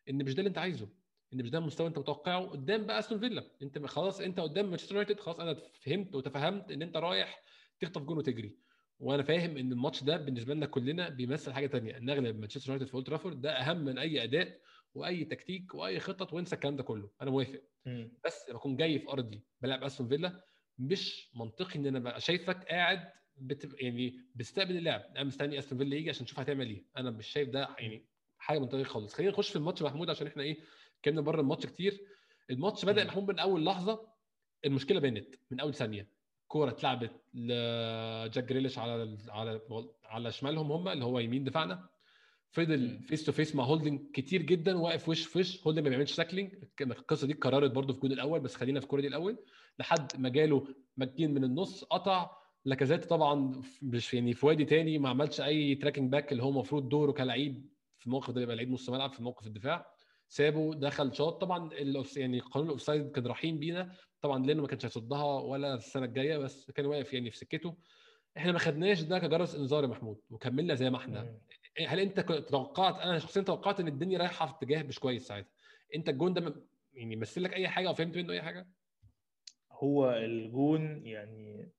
إن مش ده اللي أنت عايزه إن مش ده المستوى أنت متوقعه قدام بقى أستون فيلا. أنت خلاص أنت قدام مانشستر يونايتد خلاص أنا فهمت وتفهمت إن أنت رايح تخطف جون وتجري. وأنا فاهم إن الماتش ده بالنسبة لنا كلنا بيمثل حاجة ثانية إن نغلب مانشستر يونايتد في أولد ترافورد ده أهم من أي أداء وأي تكتيك وأي خطط وانسى الكلام ده كله. أنا موافق. بس لما اكون جاي في أرضي بلعب أستون فيلا مش منطقي إن أنا بقى شايفك قاعد بت... يعني بتستقبل اللعب. أنا مستني أستون فيلا يجي عشان نشوف هتعمل إيه. أنا مش شايف ده يعني حاجة منطقية خالص. خلينا نخش في الماتش محمود عشان إحنا إيه كنا بره الماتش كتير. الماتش بدأ محمود من أول لحظة المشكلة بانت من أول ثانية. كورة اتلعبت لجاك جريليش على على على شمالهم هم اللي هو يمين دفاعنا. فضل face to face مع هولدنج كتير جدا واقف وش في وش. هولدنج ما بيعملش tackling القصة دي اتكررت برده في الجون الأول بس خلينا في الكوره دي الأول. لحد ما جاله ماكجين من النص قطع. لاكازيت طبعا مش يعني في وادي تاني ما عملش أي tracking back اللي هو المفروض دوره كلعيب في الموقف ده يبقى لعيب نص ملعب في موقف الدفاع. سابه دخل شاط. طبعا يعني قانون ال offside كان رحيم بينا. طبعا لأنه ما كانش هيصدها ولا السنة الجاية بس كان واقف يعني في سكته. إحنا ما خدناش ده كجرس إنذار يا محمود وكملنا زي ما إحنا. هل انت توقعت أنا شخصيا توقعت إن الدنيا رايحة في اتجاه مش كويس ساعتها. انت الجون ده يعني مثل لك أي حاجة أو فهمت منه أي حاجة؟ هو الجون يعني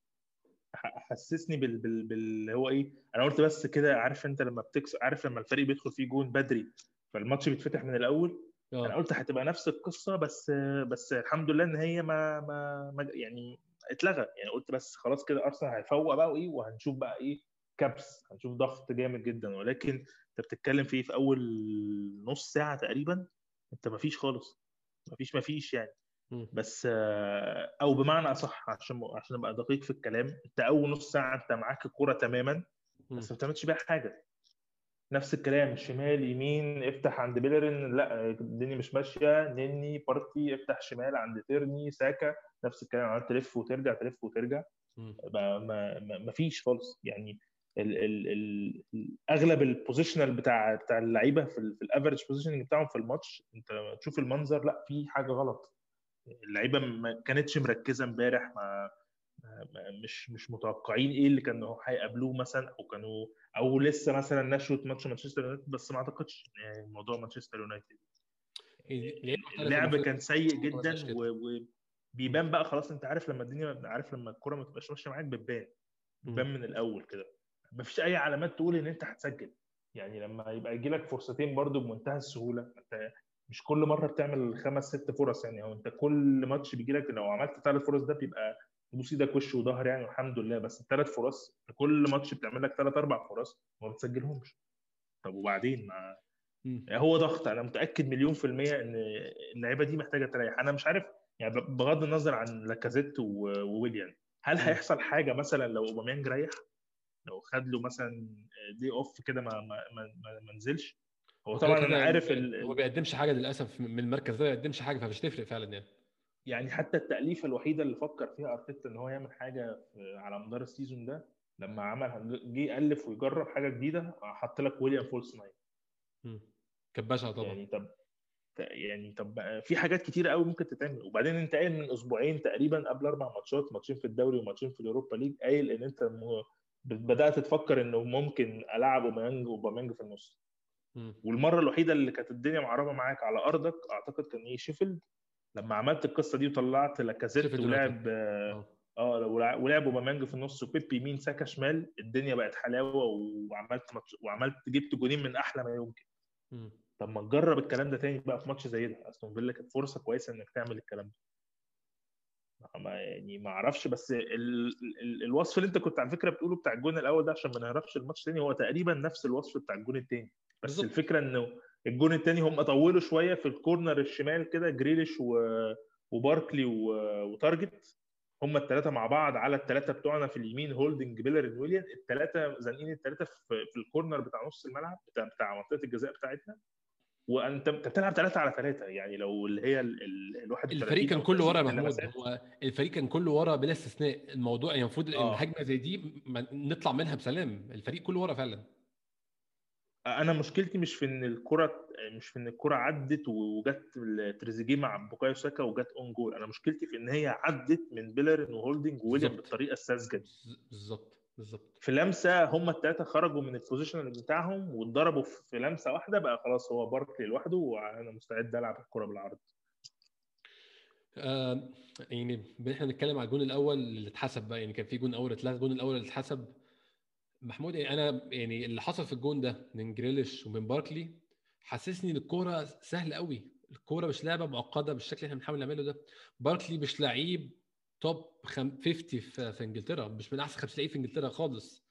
حسسني بال بال بال هو إيه أنا قلت بس كده عارف أنت لما بتكسر عارف لما الفريق بيدخل فيه جون بدري فالماتش بيتفتح من الأول. أوه. أنا قلت هتبقى نفس القصة بس بس الحمد لله إن هي ما ما, ما يعني اتلغى يعني قلت بس خلاص كده أرسنال هيفوق بقى وإيه وهنشوف بقى إيه كبس هنشوف ضغط جامد جدا. ولكن أنت بتتكلم في في أول نص ساعة تقريبا أنت ما فيش خالص. ما فيش ما فيش يعني بس أو بمعنى أصح عشان عشان أبقى دقيق في الكلام أنت أول نص ساعة أنت معاك الكوره تماما بس ما بتعملش بيها حاجة. نفس الكلام شمال يمين افتح عند بيلرين. لا الدنيا مش ماشية. نني بارتي افتح شمال عند تيرني. ساكا نفس الكلام. عملت تلف وترجع تلف وترجع. ما, ما, ما فيش خالص. يعني ال ال ال أغلب ال positional بتاع بتاع اللعيبة في, في ال average positioning بتاعهم في الماتش أنت تشوف المنظر لأ في حاجة غلط. اللعيبة ما كانتش مركزة امبارح ما مش مش متوقعين إيه اللي كانوا هيقابلوه مثلا أو كانوا أو لسه مثلا نشوة ماتش مانشستر يونايتد بس ما أعتقدش يعني موضوع مانشستر يونايتد. اللعب كان سيء جدا وبيبان بقى خلاص أنت عارف لما الدنيا عارف لما الكوره ما تبقاش ماشية معاك بتبان. بتبان من الأول كده. مفيش أي علامات تقول إن أنت هتسجل. يعني لما يبقى يجي لك فرصتين برضو بمنتهى السهولة أنت مش كل مرة بتعمل خمس ست فرص يعني. هو أنت كل ماتش بيجي لك لو عملت ثلاث فرص ده بيبقى تبوس إيدك وش وظهر يعني والحمد لله. بس الثلاث فرص كل ماتش بتعمل لك ثلاث أربع فرص وما بتسجلهمش. طب وبعدين؟ ما هو ضغط. أنا متأكد مليون في المية إن اللعيبة دي محتاجة تريح. أنا مش عارف يعني بغض النظر عن لاكازيت وويليام هل هيحصل حاجة مثلا لو أوباميانج ريح؟ لو خد له مثلا day off كده ما ما ما, ما نزلش. هو طبعا أنا عارف ال... ما بيقدمش حاجة للأسف من المركز ده ما بيقدمش حاجة فمش تفرق فعلا يعني. يعني حتى التأليفة الوحيدة اللي فكر فيها أرتيتا إن هو يعمل حاجة على مدار ال season ده لما عمل جه يألف ويجرب حاجة جديدة حط لك ويليام false nine كان بشع طبعا. يعني طب يعني طب في حاجات كتيرة قوي ممكن تتعمل. وبعدين انت قايل من أسبوعين تقريبا قبل أربع ماتشات ماتشين في الدوري وماتشين في اليوروبا ليج قايل إن أنت بدأت تفكر إنه ممكن ألعب اوباميانج أوباميانج في النص. والمرة الوحيدة اللي كانت الدنيا مظبطة معاك على أرضك أعتقد كان إيه شيفيلد؟ لما عملت القصة دي وطلعت لاكازيت ولعب آه, آه، ولعب أوباميانج في النص وبيبي يمين ساكا شمال الدنيا بقت حلاوة وعملت وعملت جبت جونين من أحلى ما يمكن. م. طب ما تجرب الكلام ده تاني بقى في ماتش زي ده. أستون فيلا كانت فرصة كويسة إنك تعمل الكلام ده. ما يعني ما أعرفش بس ال... ال... الوصف اللي انت كنت على فكرة بتقوله بتاع الجون الأول ده عشان ما نهربش الماتش تاني هو تقريبا نفس الوصف بتاع الجون التاني. بس بالزبط. الفكرة إنه الجون التاني هم طولوا شوية في ال corner الشمال كده جريليش و... وباركلي و... وتارجت. هم الثلاثه مع بعض على الثلاثه بتوعنا في اليمين هولدنج بيلرين ويليان. الثلاثه زانقين الثلاثه في... في ال corner بتاع نص الملعب بتاع, بتاع منطقة الجزاء بتاعتنا. وأنت انت بتلعب ثلاثة على ثلاثة يعني لو اللي هي ال 31 الفريق كان كله ورا محمود هو الفريق كان كله ورا بلا استثناء الموضوع يعني المفروض آه. الهجمه زي دي نطلع منها بسلام الفريق كله ورا فعلا. أنا مشكلتي مش في إن الكرة مش في إن الكرة عدت وجت تريزيجيه مع بوكايو ساكا وجت own goal أنا مشكلتي في إن هي عدت من بيلرين وهولدنج وويليان بالطريقة الساذجة دي. بالظبط. بالظبط. في لمسة هم الثلاثه خرجوا من ال position بتاعهم واتضربوا في لمسة واحدة بقى خلاص هو باركلي لوحده وأنا مستعد ألعب الكرة بالعرض. آه يعني إحنا بنتكلم على الجون الأول اللي اتحسب بقى يعني كان في جون أول اتلغى الجون الأول اللي اتحسب. محمود يعني أنا يعني اللي حصل في الجون ده من جريليش ومن باركلي حسسني إن الكورة سهلة قوي الكورة مش لعبة معقدة بالشكل اللي إحنا بنحاول نعمله ده. باركلي مش لعيب top 50 في, إنجلترا. مش من أحسن 50 لعيب في إنجلترا خالص.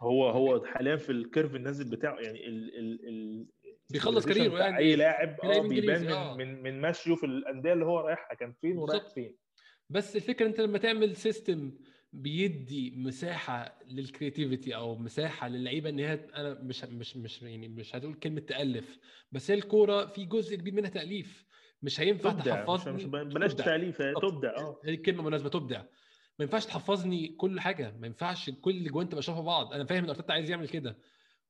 هو هو حاليا في ال curve النازل بتاعه يعني ال ال ال بيخلص career ه يعني. أي لاعب آه بيبان من, آه. من من مشيه في الأندية اللي هو رايحها. كان فين ورايح فين. بس الفكرة أنت لما تعمل system بيدي مساحة لل creativity أو مساحة للعيبة إن هي أنا مش مش مش يعني مش هتقول كلمة تأليف بس هي الكورة في جزء كبير منها تأليف. مش هينفع تحفظني مش بلاش تأليف تبدع آه. الكلمة مناسبه تبدع. ما ينفعش تحفظني كل حاجة. ما ينفعش كل جوان تبقى شبه بعض. أنا فاهم إن أرتيتا عايز يعمل كده.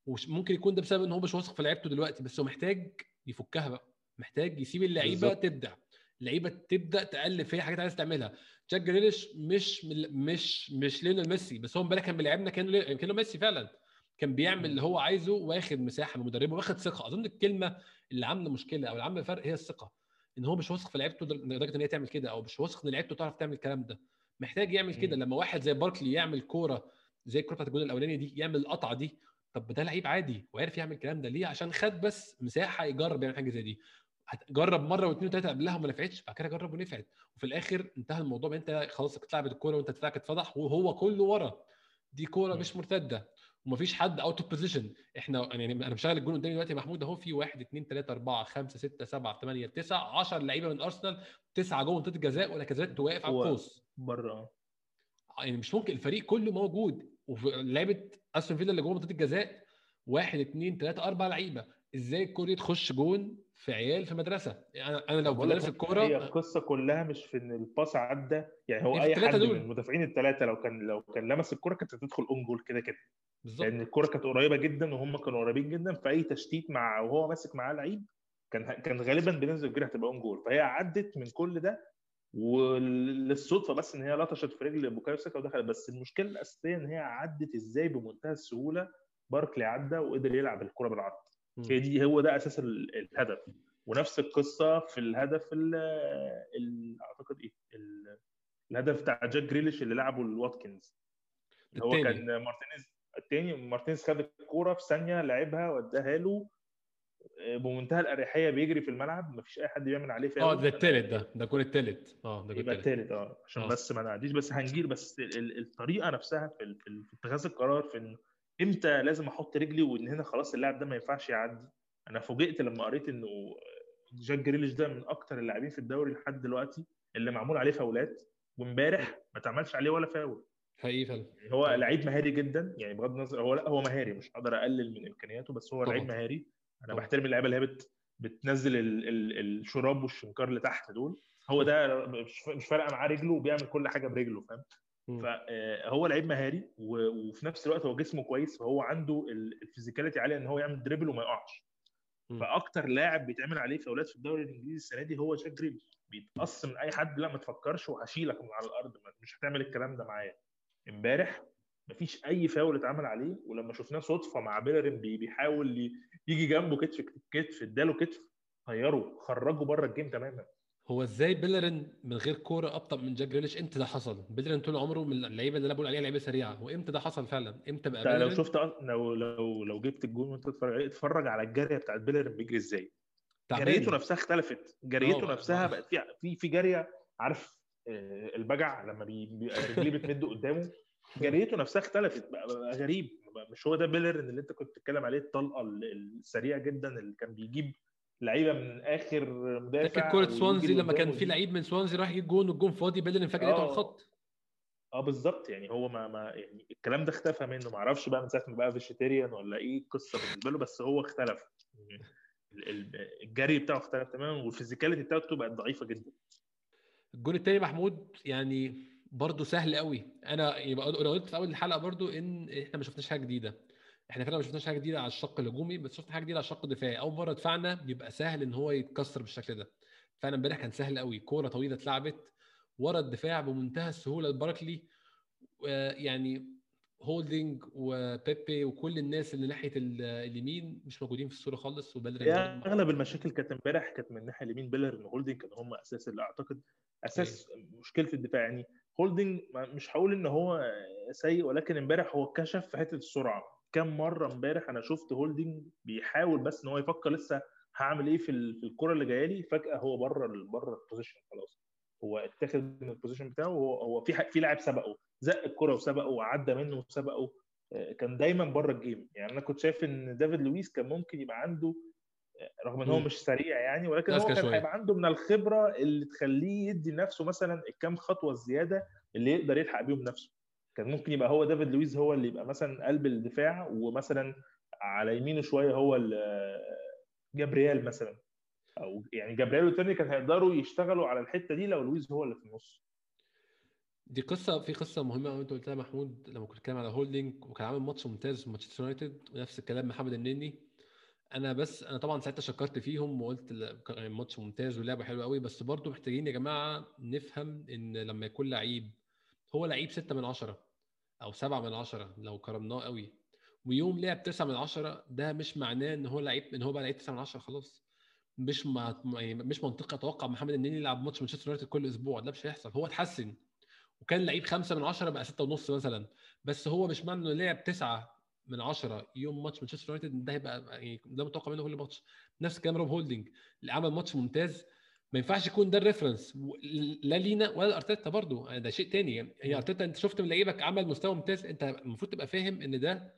وممكن يكون ده بسبب إن هو مش واثق في لعيبته دلوقتي بس هو محتاج يفكها بقى. محتاج يسيب اللعيبة تبدع. اللعيبة تبدأ تألف هي حاجات عايز تعملها. جاك جريليش مش مش مش ليونيل ميسي بس هو امبارح كان بيلعبنا كان كانه ميسي فعلا. كان بيعمل اللي هو عايزه واخد مساحة من مدربه واخد ثقة. أظن الكلمة اللي عاملة مشكلة أو اللي عاملة فرق هي الثقة. إن هو مش واثق في لعيبته لدرجة إن هي تعمل كده أو مش واثق إن لعيبته تعرف تعمل الكلام ده. محتاج يعمل كده. لما واحد زي باركلي يعمل كورة زي الكورة بتاعت الجول الأولاني دي يعمل القصة دي طب ده لعيب عادي وعرف يعمل الكلام ده. ليه؟ عشان خد بس مساحة يجرب يعمل حاجة زي دي. هتجرب مرة واثنين وثلاثه قبلها وما نفعتش بعد كده جرب ونفعت. وفي الآخر انتهى الموضوع أنت خلاص اتلعبت الكورة وأنت دفاعك اتفضح وهو كله ورا. دي كورة مش مرتدة. ومفيش حد out of position إحنا يعني أنا مشغل الجون قدامي دلوقتي محمود أهو في 1 2 3 4 5 6 7 8 9 10 لعيبة من أرسنال تسعة جوه منطقة الجزاء ولاكازيت واقف على القوس. بره يعني مش ممكن الفريق كله موجود ولعيبه أستون فيلا اللي جوه منطقة الجزاء واحد اثنين ثلاثة أربع لعيبة. إزاي الكورة تخش جون في عيال في مدرسة؟ يعني أنا لو بدرس الكورة هي القصة كلها مش في إن ال pass عدى يعني هو أي حد دول. من المدافعين الثلاثه لو كان لو كان لمس الكورة كانت هتدخل own goal كده كده. بالظبط. لأن الكورة كانت قريبة جدا وهم كانوا قريبين جدا فأي تشتيت مع وهو ماسك معاه لعيب كان كان غالبا بنسبة كبيرة هتبقى own goal فهي عدت من كل ده وللصدفة بس إن هي لطشت في رجل بوكايو ساكا ودخلت. بس المشكلة الأساسية إن هي عدت إزاي بمنتهى السهولة باركلي عدى وقدر يلعب الكرة بالعرض. هي دي هو ده أساس الهدف. ونفس القصة في الهدف ال أعتقد إيه؟ الهدف بتاع جاك جريليش اللي لعبه لواتكنز. هو كان مارتينيز الثاني مارتينيز خد الكوره في ثانية لعبها واداها له بمنتهى الأريحية بيجري في الملعب. مفيش أي حد بيعمل عليه فاول. آه ده الثالث ده. ده الجول الثالث آه ده يبقى الثالث آه عشان أوه. بس ما نعديش. بس هنجير بس الطريقة نفسها في, في اتخاذ القرار في إمتى لازم أحط رجلي وان هنا خلاص اللاعب ده ما ينفعش يعدي؟ أنا فوجئت لما قريت انه جاك جريليش ده من أكتر اللاعبين في الدوري لحد دلوقتي اللي معمول عليه فاولات وامبارح ما اتعملش عليه ولا فاول. حقيقي فعلا. يعني هو لعيب مهاري جدا يعني بغض النظر هو لا هو مهاري مش هقدر اقلل من امكانياته بس هو لعيب مهاري. أنا طبعا. بحترم اللعيبة اللي هي بت... بتنزل ال... ال... الشراب والشنكار اللي تحت دول. هو ده مش فارقة معاه رجله وبيعمل كل حاجة برجله فاهم؟ فهو لعيب مهاري وفي نفس الوقت هو جسمه كويس فهو عنده ال physicality عالية إن هو يعمل dribble وما يقعش. فأكتر لاعب بيتعمل عليه فاولات في الدوري الإنجليزي السنة دي هو جاك جريليش بيتقص من اي حد لا ما تفكرش وهشيلك من على الأرض مش هتعمل الكلام ده معايا. إمبارح مفيش أي فاول اتعمل عليه ولما شفناه صدفة مع بيلرين بيحاول يجي جنبه كتف كتف اداله كتف طيره خرجه بره ال game تماما. هو إزاي بيلرين من غير كورة أبطأ من جاك جريليش؟ إمتى ده حصل؟ بيلرين طول عمره من اللعيبة اللي أنا بقول عليها لعيبة سريعة. وامتى ده حصل فعلا؟ إمتى بقى لو شفت لو لو لو جبت الجون وأنت تتفرج عليه اتفرج على الجارية بتاعت بيلرين بيجري إزاي. جريته نفسها اختلفت. جريته نفسها بقت في في في جارية عارف آه، البجع لما رجليه بتمد قدامه. جريته نفسها اختلفت. بقى, بقى غريب. مش هو ده بيلرين اللي أنت كنت بتتكلم عليه؟ الطلقة السريعة جدا اللي كان بيجيب لعيبة من آخر مدافع فاكر كورة سوانزي لما كان في لعيب من سوانزي راح يجيب جون والجون فاضي فجاه لقيته على الخط. آه بالظبط. يعني هو ما, ما يعني الكلام ده اختفى منه. ما أعرفش بقى من ساعة ما بقى vegetarian ولا إيه القصة بالنسبة له بس هو اختلف. الجري بتاعه اختلف تماما وال physicality بتاعته بقت ضعيفة جدا. الجون الثاني محمود يعني برضه سهل قوي. أنا يبقى أنا قلت في أول الحلقة برضه إن إحنا ما شفناش حاجة جديدة. إحنا فعلا ما شفناش حاجة جديدة على الشق الهجومي بس شفنا حاجة جديدة على الشق الدفاعي. أول مرة دفاعنا بيبقى سهل إن هو يتكسر بالشكل ده. فعلا امبارح كان سهل قوي. كورة طويلة اتلعبت ورا الدفاع بمنتهى السهولة لباركلي يعني هولدنج وبيبي وكل الناس اللي ناحية اليمين مش موجودين في الصورة خالص وبيلر أغلب المشاكل كانت امبارح كانت من الناحيه اليمين بيليرين وهولدنج كانوا هم أساس اللي أعتقد أساس أيه. مشكلة الدفاع. يعني هولدنج مش هقول إن هو سيء ولكن امبارح هو كشف في حتة السرعة. كم مرة امبارح أنا شفت هولدنج بيحاول بس إن هو يفكر لسه هعمل إيه في الكرة اللي جاية لي فجأة هو بره بره ال position خلاص. هو اتاخد من ال position بتاعه هو هو في في لاعب سبقه زق الكرة وسبقه وعدى منه وسبقه آه، كان دايما بره ال game يعني أنا كنت شايف إن دافيد لويس كان ممكن يبقى عنده آه، رغم إن هو مش سريع يعني ولكن هو كان هيبقى عنده من الخبرة اللي تخليه يدي لنفسه مثلا الكام خطوة الزيادة اللي يقدر يلحق بيهم نفسه كان ممكن يبقى هو دافيد لويس هو اللي يبقى مثلا قلب الدفاع ومثلا على يمينه شوية هو جابرييل مثلا. أو يعني جابرييل والتاني كان هيقدروا يشتغلوا على الحتة دي لو لويس هو اللي في النص. دي قصة في قصة مهمة قوي أنت قلتها محمود لما كنت بتكلم على هولدنج وكان عامل ماتش ممتاز في مانشستر يونايتد ونفس الكلام محمد النني. أنا بس أنا طبعا ساعتها شكرت فيهم وقلت الماتش ممتاز ولعبة حلوة قوي بس برضو محتاجين يا جماعة نفهم إن لما يكون لعيب هو لعيب 6 من 10 أو 7 من 10 لو كرمناه قوي. ويوم لعب 9 من 10 ده مش معناه إن هو لعيب إن هو بقى لعيب 9 من 10 خلاص. مش ما يعني مش منطقي أتوقع محمد النني يلعب ماتش مانشستر يونايتد كل أسبوع ده مش هيحصل. هو اتحسن وكان لعيب 5 من 10 بقى 6 ونص مثلا. بس هو مش معنى إنه لعب 9 من 10 يوم ماتش مانشستر يونايتد ده هيبقى يعني ده متوقع منه كل ماتش. نفس الكلام روب هولدنج اللي عمل ماتش ممتاز ما ينفعش يكون ده ال reference لا لينا ولا أرتيتا برضه ده شيء تاني. هي أرتيتا أنت شفت من لعيبك عمل مستوى ممتاز. أنت المفروض تبقى فاهم إن ده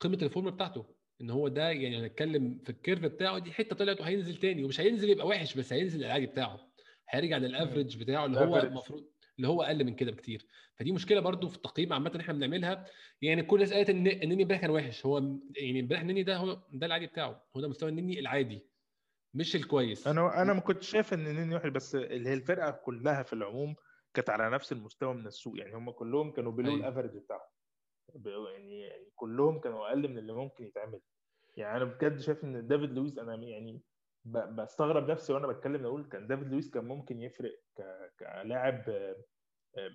قيمه ال form بتاعته. إن هو ده يعني هنتكلم في ال curve بتاعه. دي حتة طلعت وهينزل تاني. ومش هينزل يبقى وحش بس هينزل العادي بتاعه. هيرجع للافرج بتاعه اللي هو المفروض اللي هو أقل من كده بكتير. فدي مشكلة برضو في التقييم عامة إحنا بنعملها. يعني كل الناس قالت إن النني امبارح كان وحش. هو يعني امبارح النني ده هو ده العادي بتاعه. هو ده مستوى النني العادي. مش الكويس. أنا أنا ما كنتش شايف إن النني وحش بس اللي هي الفرقة كلها في العموم كانت على نفس المستوى من السوق. يعني هم كلهم كانوا بلو أيوة. الافرج بتاعهم. يعني يعني كلهم كانوا أقل من اللي ممكن يتعمل. يعني أنا بجد شايف إن دافيد لويس أنا يعني بستغرب نفسي وأنا بتكلم أقول كان دافيد لويس كان ممكن يفرق كلاعب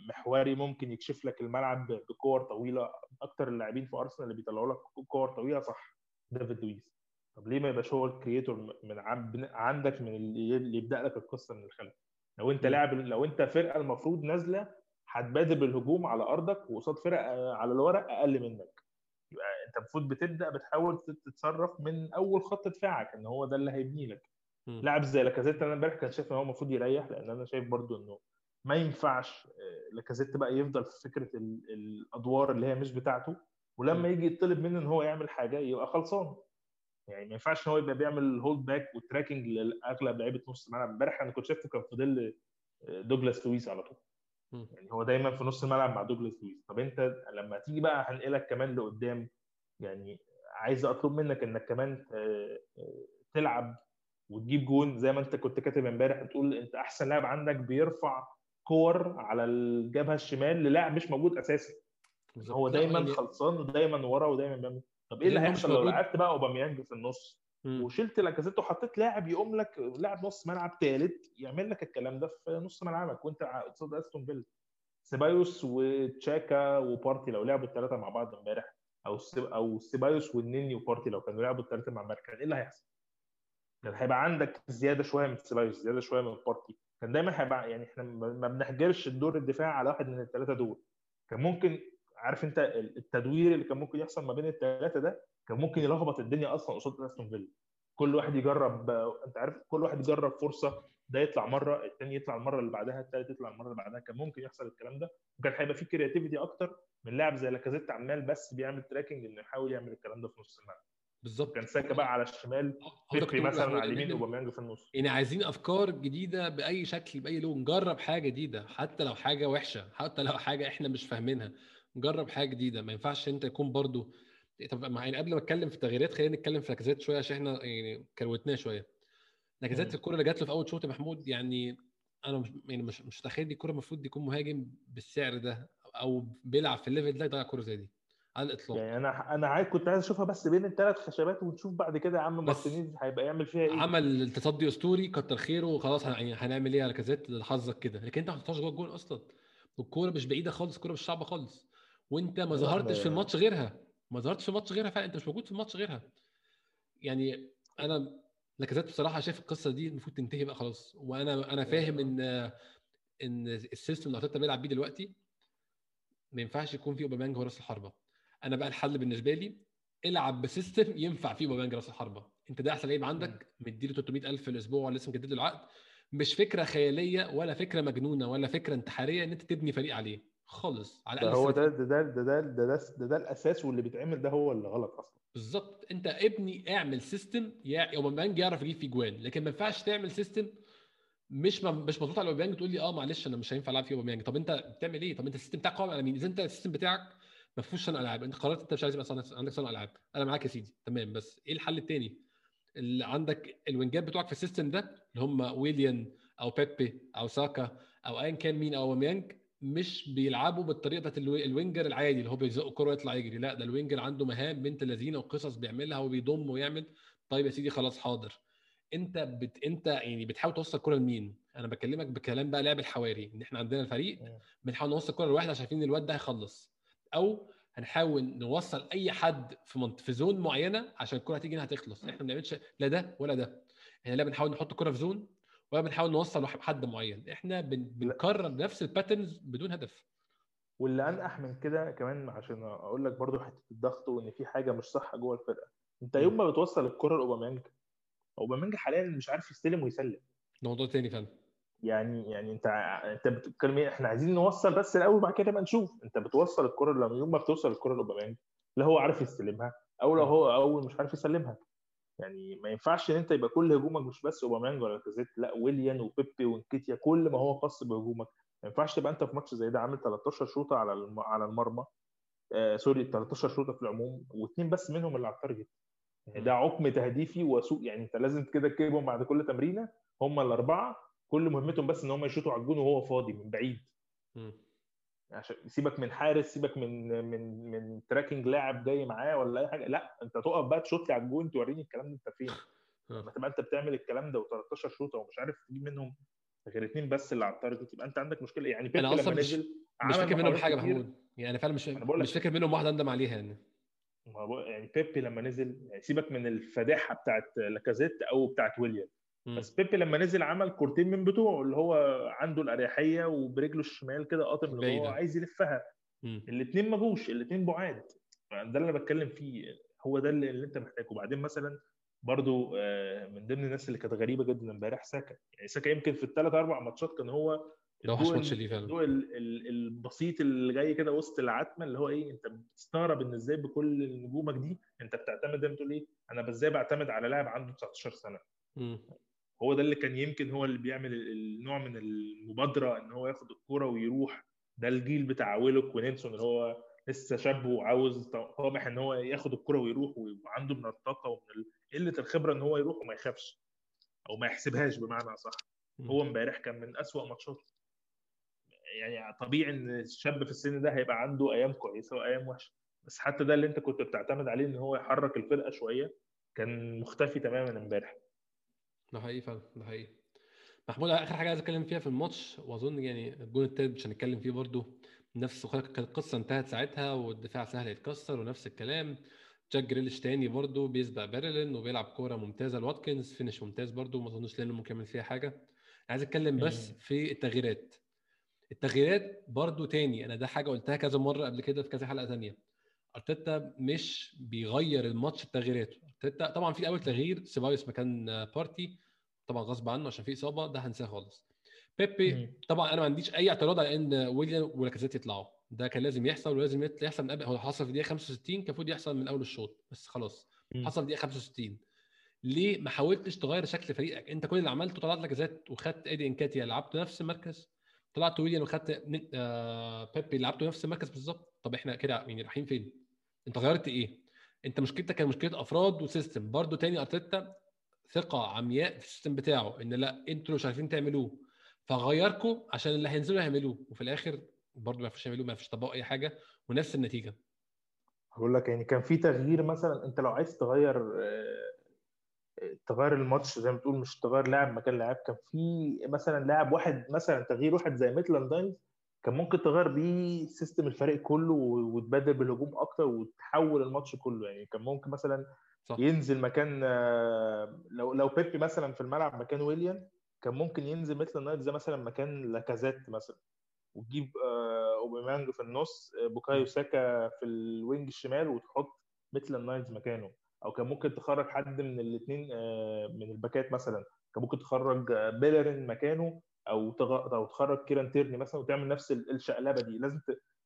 محوري ممكن يكشف لك الملعب بكور طويلة. أكتر اللاعبين في أرسنال اللي بيطلعوا لك كور طويلة صح دافيد لويس. طب ليه ما يبقاش هو ال creator من عندك من اللي يبدأ لك القصة من الخلف؟ لو انت لاعب لو انت فرقة المفروض نازلة هتبادر بالهجوم على أرضك وقصاد فرق على الورق أقل منك. يبقى انت المفروض بتبدأ بتحاول تتصرف من أول خط دفاعك إن هو ده اللي هيبني لك. لاعب زي لاكازيت أنا امبارح كان شايف إن هو المفروض يريح لأن أنا شايف برضو إنه ما ينفعش آه، لاكازيت بقى يفضل في فكرة الأدوار اللي هي مش بتاعته ولما يجي يطلب منه إن هو يعمل حاجة يبقى خلصان. يعني ما ينفعش إن هو يبقى بيعمل hold back و tracking لأغلب لعيبة نص الملعب. امبارح أنا كنت شايفه كان في ظل آه، دوجلاس لويس على طول. يعني هو دايما في نص الملعب مع دوجلاس لويس طب أنت لما تيجي بقى هنقلك كمان لقدام يعني عايز أطلب منك إنك كمان آه، تلعب وتجيب جون. زي ما أنت كنت كاتب امبارح بتقول أنت أحسن لاعب عندك بيرفع كور على الجبهة الشمال للاعب مش موجود أساسا. هو دايما خلصان ودايما ورا ودايما بيعمل طب إيه اللي هيحصل لو لعبت بقى أوباميانج في النص وشلت لاكازيت وحطيت لاعب يقوم لك لاعب نص ملعب ثالث يعمل لك الكلام ده في نص ملعبك وأنت قصاد أستون فيلا. سيبايوس وتشاكا وبارتي لو لعبوا الثلاثه مع بعض امبارح أو أو سيبايوس والنني وبارتي لو كانوا لعبوا الثلاثه مع بعض كان إيه اللي هيحصل؟ كان هيبقى عندك زيادة شوية من سيبايوس زيادة شوية من بارتي. كان دايما هيبقى يعني إحنا ما بنحجرش الدور الدفاع على واحد من الثلاثه دول. كان ممكن عارف انت التدوير اللي كان ممكن يحصل ما بين الثلاثه ده كان ممكن يلخبط الدنيا أصلا قصاد أستون فيلا. كل واحد يجرب أنت عارف كل واحد يجرب فرصة ده يطلع مرة الثاني يطلع المرة اللي بعدها الثالث يطلع المرة اللي بعدها كان ممكن يحصل الكلام ده. وكان هيبقى في creativity أكتر من لاعب زي لاكازيت عمال بس بيعمل tracking إنه يحاول يعمل الكلام ده في نص الملعب. بالظبط. كان ساكا بقى على الشمال بيبي مثلا على اليمين أوباميانج في النص. يعني عايزين أفكار جديدة بأي شكل بأي لون نجرب حاجة جديدة حتى لو حاجة وحشة حتى لو حاجة إحنا مش فاهمينها. نجرب حاجة جديدة. ما ينفعش أنت يكون برضو طب يعني قبل ما أتكلم في التغييرات خلينا نتكلم في لاكازيت شوية عشان إحنا يعني كروتناه شوية. لاكازيت الكره اللي جات له في أول شوط محمود يعني أنا مش يعني مش مش متخيل دي الكره المفروض يكون مهاجم بالسعر ده أو بيلعب في ال level ده يضيع كره زي دي على الإطلاق. يعني أنا أنا عايز كنت عايز أشوفها بس بين الثلاث خشبات ونشوف بعد كده يا عم مارتينيز هيبقى يعمل فيها إيه. عمل تصدي أسطوري كتر خيره وخلاص يعني هنعمل إيه لاكازيت حظك كده. لكن أنت ما حطيتهاش جوه الجون أصلا. والكورة مش بعيدة خالص الكورة مش صعبة خالص. وانت ما ظهرتش في الماتش غيرها. ما ظهرتش في الماتش غيرها فعلا انت مش موجود في الماتش غيرها. يعني أنا لاكازيت بصراحة شايف القصة دي المفروض تنتهي بقى خلاص. وأنا أنا فاهم إن إن ال system اللي ارتيتا بيلعب بيه دلوقتي ما ينفعش يكون فيه أوباميانج هو راس الحربة. أنا بقى الحل بالنسبة لي العب ب system ينفع فيه أوباميانج راس الحربة. أنت ده أحسن لعيب عندك مديله 300000 في الأسبوع ولا لسه مجدد له العقد. مش فكرة خيالية ولا فكرة مجنونة ولا فكرة انتحارية إن أنت تبني فريق عليه. خالص على ده هو ده ده ده ده ده, ده, ده, ده, ده الأساس واللي بيتعمل ده هو اللي غلط أصلا. بالظبط. أنت ابني اعمل system يا اوباميانج يعرف يجيب فيه جوان لكن ما ينفعش تعمل system مش مش مظبوط على اوباميانج تقول لي آه معلش أنا مش هينفع ألعب فيه اوباميانج طب أنت بتعمل إيه؟ طب أنت ال system بتاعك قائم على مين؟ إذا أنت ال system بتاعك ما فيهوش صنع ألعاب. أنت قررت أنت مش عايز يبقى عندك صنع ألعاب. أنا معاك يا سيدي. تمام. بس إيه الحل الثاني اللي عندك الوينجات بتوعك في ال system ده اللي هم ويليان أو بيبي أو ساكا أو ايا كان مين أو اوباميانج مش بيلعبوا بالطريقة بتاعت ال winger العادي اللي هو بيزق الكره ويطلع يجري. لا ده ال winger عنده مهام بنت لذينة وقصص بيعملها وبيضم ويعمل. طيب يا سيدي خلاص حاضر. انت بت... انت يعني بتحاول توصل الكره لمين؟ أنا بكلمك بكلام بقى لعب الحواري ان إحنا عندنا الفريق بنحاول نوصل الكره لواحد عشان عارفين الواد ده هيخلص. أو هنحاول نوصل اي حد في منط... في زون معينة عشان الكره هتيجي هنا هتخلص. إحنا ما بنعملش لا ده ولا ده. إحنا لا بنحاول نحط الكره في زون ولا بنحاول نوصل لحد معين. إحنا بن... بنكرر نفس ال patterns بدون هدف. واللي أنكى من كده كمان عشان أقول لك برضو حتة الضغط وإن في حاجة مش صح جوه الفرقة. أنت يوم ما بتوصل الكرة لأوباميانج أوباميانج حاليا مش عارف يستلم ويسلم. موضوع تاني فعلا. يعني يعني أنت أنت بتتكلم إيه؟ إحنا عايزين نوصل بس الأول بعد كده بقى نشوف. أنت بتوصل الكرة لما يوم ما بتوصل الكرة لأوباميانج لا هو عارف يستلمها أو لو هو أول مش عارف يسلمها. يعني ما ينفعش إن أنت يبقى كل هجومك مش بس أوباميانج ولا كازيت لأ ويليان وبيبي وانكيتيا كل ما هو خاص بهجومك. ما ينفعش تبقى أنت في ماتش زي ده عامل 13 شوطة على على المرمى. آه sorry 13 شوطة في العموم واثنين بس منهم اللي على ال target يعني ده عقم تهديفي وسوء. يعني أنت لازم كده تجيبهم بعد كل تمرينة هم الأربعة. كل مهمتهم بس إن هم يشوطوا على الجون وهو فاضي من بعيد. عشان سيبك من حارس سيبك من من من tracking لاعب جاي معاه ولا أي حاجة. لا أنت تقف بقى تشوط لي على الجون توريني الكلام ده أنت فين؟ لما تبقى أنت بتعمل الكلام ده و13 شوطة ومش عارف تجيب منهم غير اثنين بس اللي على ال target يبقى أنت عندك مشكلة. يعني أنا أصلا مش مش فاكر منهم حاجة محمود. يعني فعلا مش مش فاكر منهم واحدة أندم عليها يعني. يعني بيبي لما نزل يعني سيبك من الفداحه بتاعت لاكازيت أو بتاعت ويليام. بس بيبي لما نزل عمل كورتين من بتوعه اللي هو عنده الأريحية وبرجله الشمال كده قاطم اللي هو عايز يلفها. الاثنين ما جوش الاثنين بعاد. ده اللي أنا بتكلم فيه. هو ده اللي, اللي أنت محتاجه. وبعدين مثلا برضو آه، من ضمن الناس اللي كانت غريبة جدا امبارح ساكا. يعني ساكا يمكن في الثلاث أربع ماتشات كان هو ده وحش ماتش ليه فعلا. الضوء البسيط اللي جاي كده وسط العتمة اللي هو إيه أنت بتستغرب إن إزاي بكل نجومك دي أنت بتعتمد أنت تقول إيه أنا إزاي بعتمد على لاعب عنده 19 سنة. هو ده اللي كان يمكن هو اللي بيعمل النوع من المبادرة إن هو ياخد الكورة ويروح. ده الجيل بتاع ويلوك ونيلسون اللي هو لسه شاب وعاوز طامح إن هو ياخد الكرة ويروح وعنده من الطاقة ومن قلة الخبرة إن هو يروح وما يخافش. أو ما يحسبهاش بمعنى أصح. هو امبارح كان من أسوأ ماتشاته. يعني طبيعي إن الشاب في السن ده هيبقى عنده أيام كويسة وأيام وحشة. بس حتى ده اللي أنت كنت بتعتمد عليه إن هو يحرك الفرقة شوية كان مختفي تماما امبارح. ده حقيقي فعلا ده حقيقي. محمود آخر حاجة عايز أتكلم فيها في الماتش وأظن يعني الجون التالت مش هنتكلم فيه برده نفس كانت القصة انتهت ساعتها والدفاع سهل يتكسر ونفس الكلام. جاك جريليش تاني برده بيسبق بيليرين وبيلعب كورة ممتازة لواتكنز finish ممتاز برده ما أظنش لأنه ممكن يعمل فيها حاجة. عايز أتكلم بس في التغييرات. التغييرات برضو تاني أنا ده حاجة قلتها كذا مرة قبل كده في كذا حلقة تانية. أرتيتا مش بيغير الماتش بتغييراته. ارتيتا طبعا في أول تغيير سيبايوس مكان بارتي طبعا غصب عنه عشان في إصابة ده هنساه خالص. بيبي طبعا أنا ما عنديش أي اعتراض على إن ويليام ولاكازيت يطلعوا. ده كان لازم يحصل ولازم يحصل من قبل هو حصل في دقيقه 65 كان المفروض يحصل من أول الشوط بس خلاص. حصل دقيقه 65 ليه ما حاولتش تغير شكل فريقك؟ أنت كل اللي عملته طلعت لاكازيت وخدت إيدي إنكاتيا لعبته نفس المركز. طلعت ويليام وخدت آه بيبي لعبته نفس المركز بالظبط. طب إحنا كده يعني رايحين فين؟ أنت غيرت إيه؟ انت مشكلتك كانت مشكلة أفراد وسيستم. برضو تاني أرتيتا ثقة عمياء في ال system بتاعه إن لأ أنتوا مش عارفين تعملوه. فغيركم عشان اللي هينزلوا يعملوه وفي الآخر برضه ما فيش يعملوه ما فيش طبقوا أي حاجة ونفس النتيجة. هقول لك يعني كان في تغيير مثلا أنت لو عايز تغير آه، تغير الماتش زي ما تقول مش تغير لاعب مكان لاعب كان في مثلا لاعب واحد مثلا تغيير واحد زي ميتلاند نايلز كان ممكن تغير بيه system الفريق كله وتبادر بالهجوم أكتر وتحول الماتش كله. يعني كان ممكن مثلا صح. ينزل مكان آه، لو لو بيبي مثلا في الملعب مكان ويليام كان ممكن ينزل ميتلاند نايلز زي مثلا مكان لاكازيت مثلا وتجيب آه، أوباميانج في النص آه، بوكايو ساكا في ال wing الشمال وتحط ميتلاند نايلز مكانه. أو كان ممكن تخرج حد من الاثنين من الباكات مثلا. كان ممكن تخرج بيلرين مكانه أو أو تخرج كيران تيرني مثلا وتعمل نفس الشقلبة دي. لازم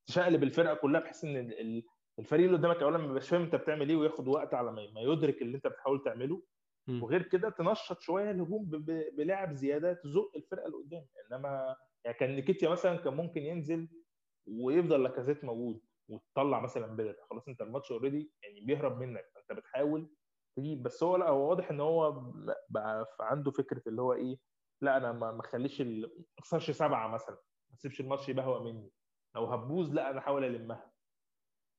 تشقلب الفرقة كلها بحيث إن الفريق اللي قدامك اولا ما بيبقاش فاهم أنت بتعمل إيه وياخد وقت على ما يدرك اللي أنت بتحاول تعمله. وغير كده تنشط شوية الهجوم بلاعب زيادة تزق الفرقة لقدام إنما يعني كان نيكيتيا مثلا كان ممكن ينزل ويفضل لاكازيت موجود وتطلع مثلا بدل خلاص أنت الماتش اوريدي يعني بيهرب منك. انت بتحاول تجيب. بس هو لأ هو واضح إن هو بقى عنده فكرة اللي هو إيه لا أنا ما اخليش ما أخسرش سبعة مثلا ما أسيبش الماتش يبهوى مني. لو هتبوظ لا أنا احاول ألمها.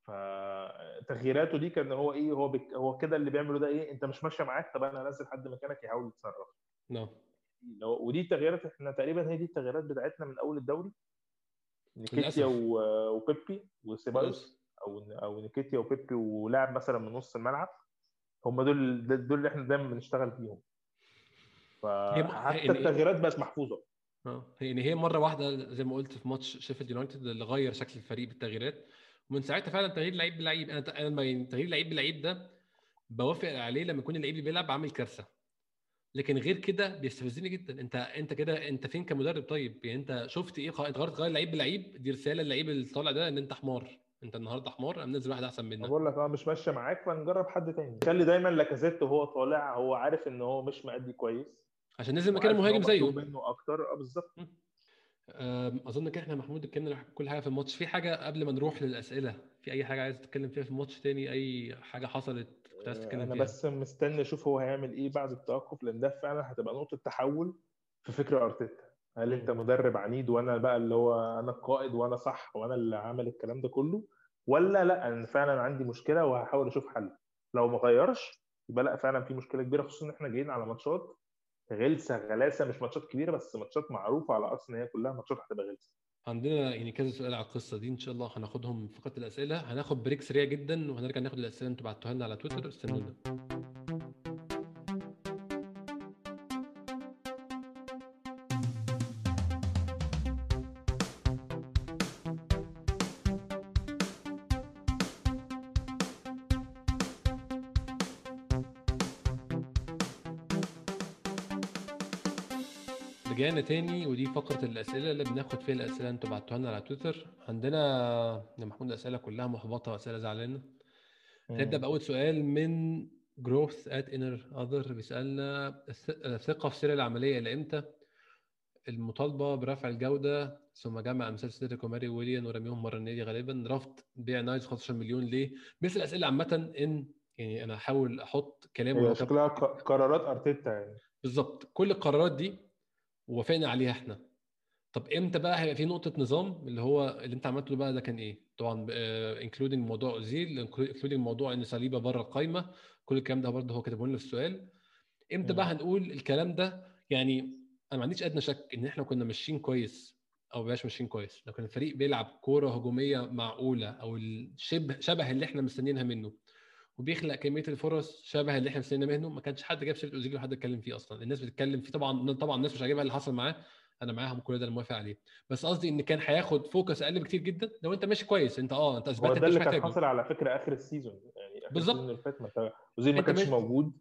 فتغييراته دي كان هو إيه هو بك هو كده اللي بيعمله ده إيه أنت مش ماشية معاك طب أنا انزل حد مكانك يحاول يتصرف. نعم. no. ودي التغييرات إحنا تقريبا هي دي التغييرات بتاعتنا من أول الدوري. نيكيتيا وبيبي وسيبايوس أو أو نيكيتيا وبيبي ولاعب مثلا من نص الملعب. هم دول دول اللي إحنا دايما بنشتغل فيهم. فحتى التغييرات بقت محفوظة. آه. يعني هي مرة واحدة زي ما قلت في ماتش شيفيلد يونايتد اللي غير شكل الفريق بالتغييرات. ومن ساعتها فعلا تغيير لعيب بلعيب أنا أنا يعني تغيير لعيب بلعيب ده بوافق عليه لما يكون اللعيب اللي بيلعب عامل كارثة. لكن غير كده بيستفزني جدا. أنت أنت كده أنت فين كمدرب طيب؟ يعني أنت شفت إيه انت غيرت تغير لعيب بلعيب؟ دي رسالة للعيب اللي طالع ده إن أنت حمار. أنت النهارده حمار أنا منزل واحد أحسن منك. بقول لك أه مش ماشية معاك فنجرب حد تاني. خلي دايما لاكازيت وهو طالع هو عارف إن هو مش مأدي كويس. عشان نزل مكان مهاجم زيه. منه أكتر. آه بالظبط. أظن كده إحنا محمود اتكلمنا كل حاجة في الماتش. في حاجة قبل ما نروح للأسئلة؟ في أي حاجة عايز تتكلم فيها في الماتش تاني؟ أي حاجة حصلت كنت عايز تتكلم فيها؟ أنا بس مستني أشوف هو هيعمل إيه بعد التوقف لأن ده فعلا هتبقى نقطة تحول في فكر أرتيتا. هل أنت مدرب عنيد وأنا بقى اللي هو أنا القائد وأنا صح وأنا اللي عامل الكلام ده كله؟ ولا لأ أنا فعلا عندي مشكلة وهحاول أشوف حل. لو ما غيرش يبقى لأ فعلا في مشكلة كبيرة خصوصا إن إحنا جايين على ماتشات غلسة غلاسة مش ماتشات كبيرة بس ماتشات معروفة على اصل إن هي كلها ماتشات هتبقى غلسة. عندنا يعني كذا سؤال على القصة دي إن شاء الله هناخدهم في فقره الأسئلة. هناخد بريك سريع جدا وهنرجع ناخد الأسئلة اللي أنتوا بعتوها لنا على تويتر. استنونا. رجعنا تاني ودي فقرة الأسئلة اللي بناخد فيها الأسئلة أنتوا بعتوها لنا على تويتر. عندنا يا محمود الأسئلة كلها محبطة وأسئلة زعلانة. نبدأ بأول سؤال من جروث ات انر اذر بيسألنا الثقة في سير العملية إلى إمتى؟ المطالبة برفع الجودة ثم جمع أمثال سيدريك وماري ويليان ورميهم مرة النادي غالبا. رفض بيع نايز 15 مليون. ليه؟ مثل الأسئلة عامة إن يعني أنا هحاول أحط كلام شكلها قرارات أرتيتا يعني. بالظبط. كل القرارات دي ووافقنا عليها إحنا. طب إمتى بقى هيبقى في نقطة نظام؟ اللي هو اللي انت عملته بقى ده كان إيه؟ طبعا including موضوع اوزيل including موضوع إن صليبة بره القايمة. كل الكلام ده برضه هو كاتبه لنا في السؤال. إمتى بقى هنقول الكلام ده؟ يعني أنا ما عنديش أدنى شك إن إحنا كنا ماشيين كويس أو بلاش ماشيين كويس. لو كان الفريق بيلعب كورة هجومية معقولة أو الشبه شبه اللي إحنا مستنيينها منه وبيخلق كمية الفرص شبه اللي إحنا مستنينا منه. ما كانش حد جاب سيره أوزيل وحد اتكلم فيه أصلا. الناس بتتكلم فيه. طبعا طبعا الناس مش عاجبها اللي حصل معاه. أنا معاهم كل ده أنا موافق عليه. بس قصدي إن كان هياخد focus أقل بكتير جدا. لو أنت ماشي كويس أنت آه أنت أثبتت ده اللي كان حاصل على فكرة آخر ال season. يعني آخر بالظبط. اللي فات ما أوزيل ما كانش موجود.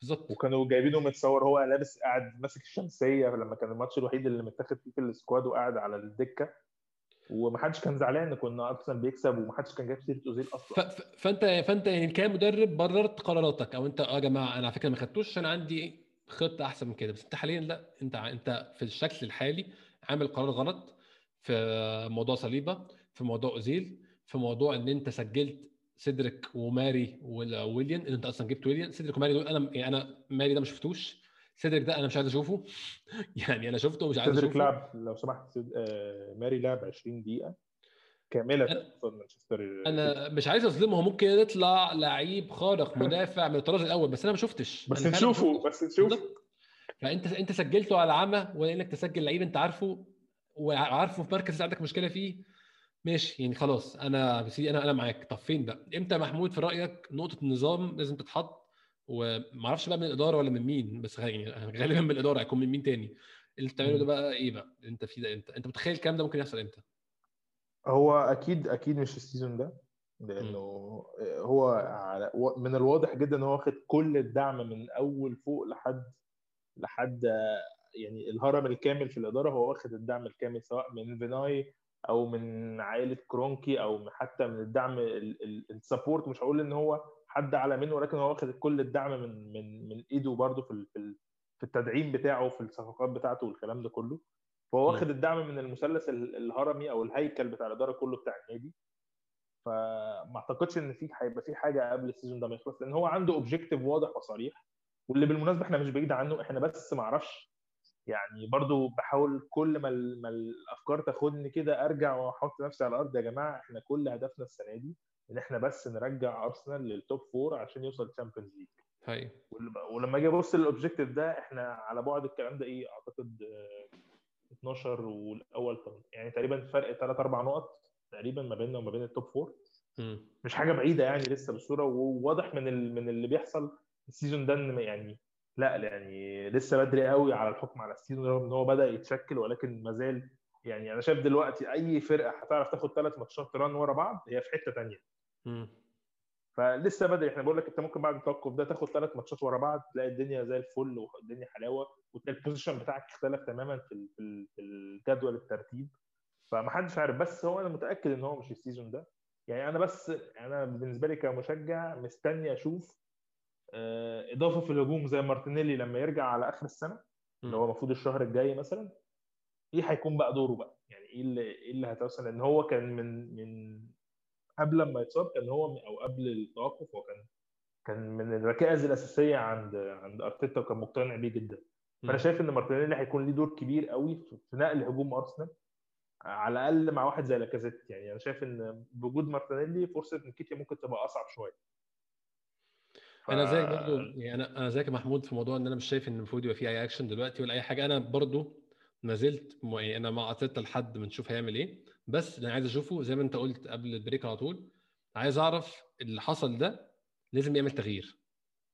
بالظبط. وكانوا جايبينه متصور هو لابس قاعد ماسك الشمسية لما كان الماتش الوحيد اللي متاخد فيه في ال squad وقاعد على الدكة. ومحدش كان زعلان كنا أرسنال بيكسب ومحدش كان جايب سيرة أوزيل أصلا. فانت فأنت يعني كمدرب بررت قراراتك أو أنت آه يا جماعة أنا على فكرة ما خدتوش عشان عندي خطة أحسن من كده. بس أنت حاليا لا أنت أنت في الشكل الحالي عامل قرار غلط في موضوع صليبة في موضوع أوزيل في موضوع إن أنت سجلت سيدريك وماري وويليان إن أنت أصلا جبت ويليان. سيدريك وماري دول أنا يعني أنا ماري ده ما شفتوش. سيدريك ده أنا مش عايز أشوفه. يعني أنا شفته ومش عايز أشوفه. سيدريك لعب لو سمحت سيد... آه... ماري لعب 20 دقيقة كاملة في مانشستر أنا مش عايز أظلمه. هو ممكن يطلع لعيب خارق مدافع من الطراز الأول بس أنا ما شفتش. بس نشوفه بس نشوفه. فأنت أنت سجلته على عمى وانك تسجل لعيب أنت عارفه وعارفه في مركز عندك مشكلة فيه. ماشي يعني خلاص. أنا بس أنا أنا معاك. طب فين بقى؟ إمتى محمود في رأيك نقطة النظام لازم تتحط؟ وما أعرفش بقى من الإدارة ولا من مين بس يعني غالبا من الإدارة هيكون من مين تاني. اللي بتعمله ده بقى إيه بقى؟ أنت في ده انت أنت متخيل الكلام ده ممكن يحصل إمتى؟ هو أكيد أكيد مش السيزون ده لأنه هو على من الواضح جدا إن هو واخد كل الدعم من أول فوق لحد لحد يعني الهرم الكامل في الإدارة هو واخد الدعم الكامل سواء من فيناي أو من عائلة كرونكي أو حتى من الدعم ال support. مش هقول إن هو حد أعلى منه ولكن هو واخد كل الدعم من من من إيدو برده في في التدعيم بتاعه في الصفقات بتاعته والكلام ده كله. فهو واخد الدعم من المثلث الهرمي أو الهيكل بتاع الإدارة كله بتاع النادي. فما أعتقدش إن في هيبقى في حاجة قبل ال season ده ما يخلص لأن هو عنده objective واضح وصريح. واللي بالمناسبة إحنا مش بعيد عنه إحنا بس ما أعرفش. يعني برضو بحاول كل ما, ما الأفكار تاخدني كده أرجع وأحط نفسي على الأرض يا جماعة إحنا كل هدفنا السنة دي إن إحنا بس نرجع أرسنال لل top four عشان يوصل ال Champions League هاي. ولما أجي أبص لل objective ده إحنا على بعد الكلام ده إيه أعتقد 12 والأول يعني تقريبا فرق 3 4 نقط تقريبا ما بيننا وما بين ال top four مش حاجة بعيدة يعني لسه بالصورة وواضح من من اللي بيحصل ال season ده إن يعني لا يعني لسه بدري قوي على الحكم على ال season رغم إن هو بدأ يتشكل ولكن ما زال يعني أنا شايف دلوقتي أي فرقة هتعرف تاخد ثلاث ماتشات run ورا بعض هي في حتة ثانية فلسه بدري. إحنا بقول لك انت ممكن بعد التوقف ده تاخد ثلاث ماتشات ورا بعض تلاقي الدنيا زي الفل والدنيا حلاوة وتلاقي ال position بتاعك اختلف تماما في في الجدول الترتيب. فما حدش عارف بس هو أنا متأكد إن هو مش ال season ده. يعني أنا بس أنا بالنسبة لي كمشجع مستني أشوف إضافة في الهجوم زي مارتينيلي لما يرجع على آخر السنة اللي هو المفروض الشهر الجاي مثلا إيه هيكون بقى دوره بقى. يعني إيه اللي إيه اللي هتوصل؟ لأن هو كان من من قبل ما يتصاب كان هو أو قبل التوقف هو كان كان من الركائز الأساسية عند عند أرتيتا وكان مقتنع بيه جدا. فأنا شايف إن مارتينيلي هيكون ليه دور كبير قوي في نقل هجوم أرسنال على الأقل مع واحد زي لاكازيت. يعني أنا شايف إن بوجود مارتينيلي فرصة نكيتيا ممكن تبقى أصعب شوية. ف... أنا زيك برضه يعني أنا أنا زيك محمود في موضوع إن أنا مش شايف إن المفروض يبقى في أي اكشن دلوقتي ولا أي حاجة. أنا برضه ما زلت يعني أنا مع أرتيتا لحد ما نشوف هيعمل إيه. بس أنا عايز أشوفه زي ما أنت قلت قبل ال break على طول عايز أعرف اللي حصل ده لازم يعمل تغيير.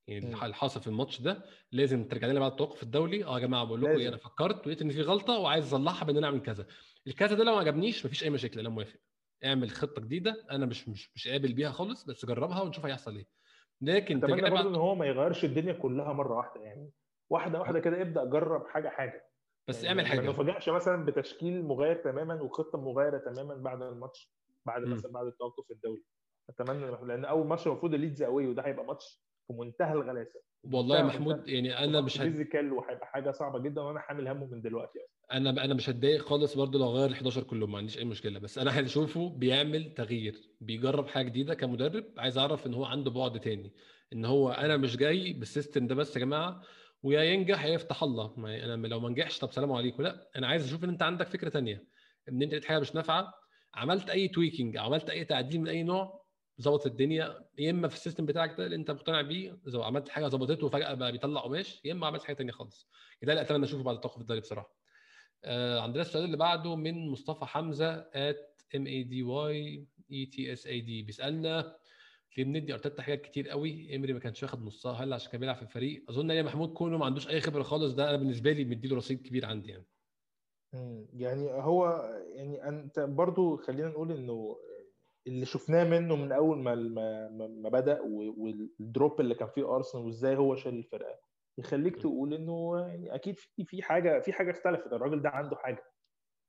يعني اللي حصل في الماتش ده لازم ترجع لنا بعد التوقف الدولي آه يا جماعة بقول لكم إيه أنا فكرت ولقيت إن في غلطة وعايز أصلحها بإن أنا أعمل كذا. الكذا ده لو ما عجبنيش مفيش أي مشاكل أنا موافق. اعمل خطة جديدة أنا مش مش مش قابل بيها خالص بس جربها ونشوف هيحصل إيه. لكن أتمنى برضه إن هو ما يغيرش الدنيا كلها مرة واحدة يعني واحدة واحدة كده ابدأ جرب حاجة حاجة. بس يعني اعمل حاجة. ما نفاجئش مثلا بتشكيل مغاير تماما وخطة مغايرة تماما بعد الماتش بعد مثلا بعد التوقف الدولي أتمنى لأن أول ماتش المفروض الليدز قوي وده هيبقى ماتش في منتهى الغلاسة. والله يا محمود يعني أنا مش. physical وهيبقى حاجة صعبة جدا وأنا حامل همه من دلوقتي أصلا. أنا أنا مش هتضايق خالص برضه لو غير ال 11 كلهم ما عنديش أي مشكلة. بس أنا هشوفه بيعمل تغيير بيجرب حاجة جديدة كمدرب. عايز أعرف إن هو عنده بعد تاني. إن هو أنا مش جاي بال system ده بس يا جماعة ويا ينجح يا يفتح الله. ما أنا لو ما نجحش طب سلام عليكم. لا أنا عايز أشوف إن أنت عندك فكرة تانية. إن أنت لقيت حاجة مش نافعة عملت أي tweaking عملت أي تعديل من أي نوع ظبط الدنيا. يا إما في ال system بتاعك ده اللي أنت مقتنع بيه عملت حاجة ظبطته وفجأة بقى بيطلع قماش يا إما عملت حاجة ثانية خالص. ده اللي أتمنى أشوفه بعد التوقف الدولي بصراحة. آه عندنا السؤال اللي بعده من مصطفى حمزة at M E D Y E T S E D بيسألنا ليه بندي أرتيتا حاجات كتير قوي امري ما كانش واخد نصها هل عشان كان بيلعب في الفريق؟ أظن يا محمود كونه ما عندوش أي خبرة خالص ده أنا بالنسبة لي مديله رصيد كبير عندي يعني. يعني هو يعني أنت برضو خلينا نقول إنه اللي شفناه منه من أول ما ما, ما بدأ وال drop اللي كان فيه أرسنال وإزاي هو شال الفرقة يخليك تقول إنه يعني أكيد في في حاجة في حاجة اختلفت الراجل ده عنده حاجة.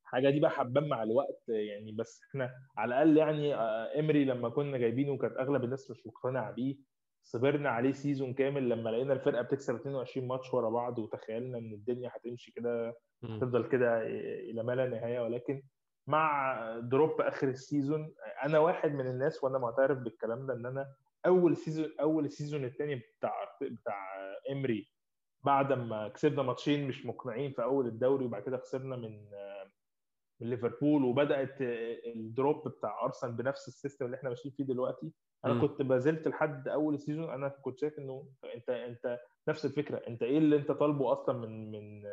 حاجة دي بقى هتبان مع الوقت يعني بس إحنا على الأقل يعني امري لما كنا جايبينه كانت أغلب الناس مش مقتنعة بيه صبرنا عليه season كامل لما لقينا الفرقة بتكسب 22 ماتش ورا بعض وتخيلنا إن الدنيا هتمشي كده هتفضل كده إلى ما لا نهاية. ولكن مع drop آخر ال season أنا واحد من الناس وأنا معترف بالكلام ده إن أنا أول season أول ال season الثاني بتاع بتاع امري بعد ما كسبنا ماتشين مش مقنعين في أول الدوري وبعد كده خسرنا من من ليفربول وبدأت ال drop بتاع أرسنال بنفس ال system اللي إحنا ماشيين فيه دلوقتي. أنا م. كنت ما زلت لحد أول ال season أنا كنت شايف إنه أنت أنت نفس الفكرة. أنت إيه اللي أنت طالبه أصلا من من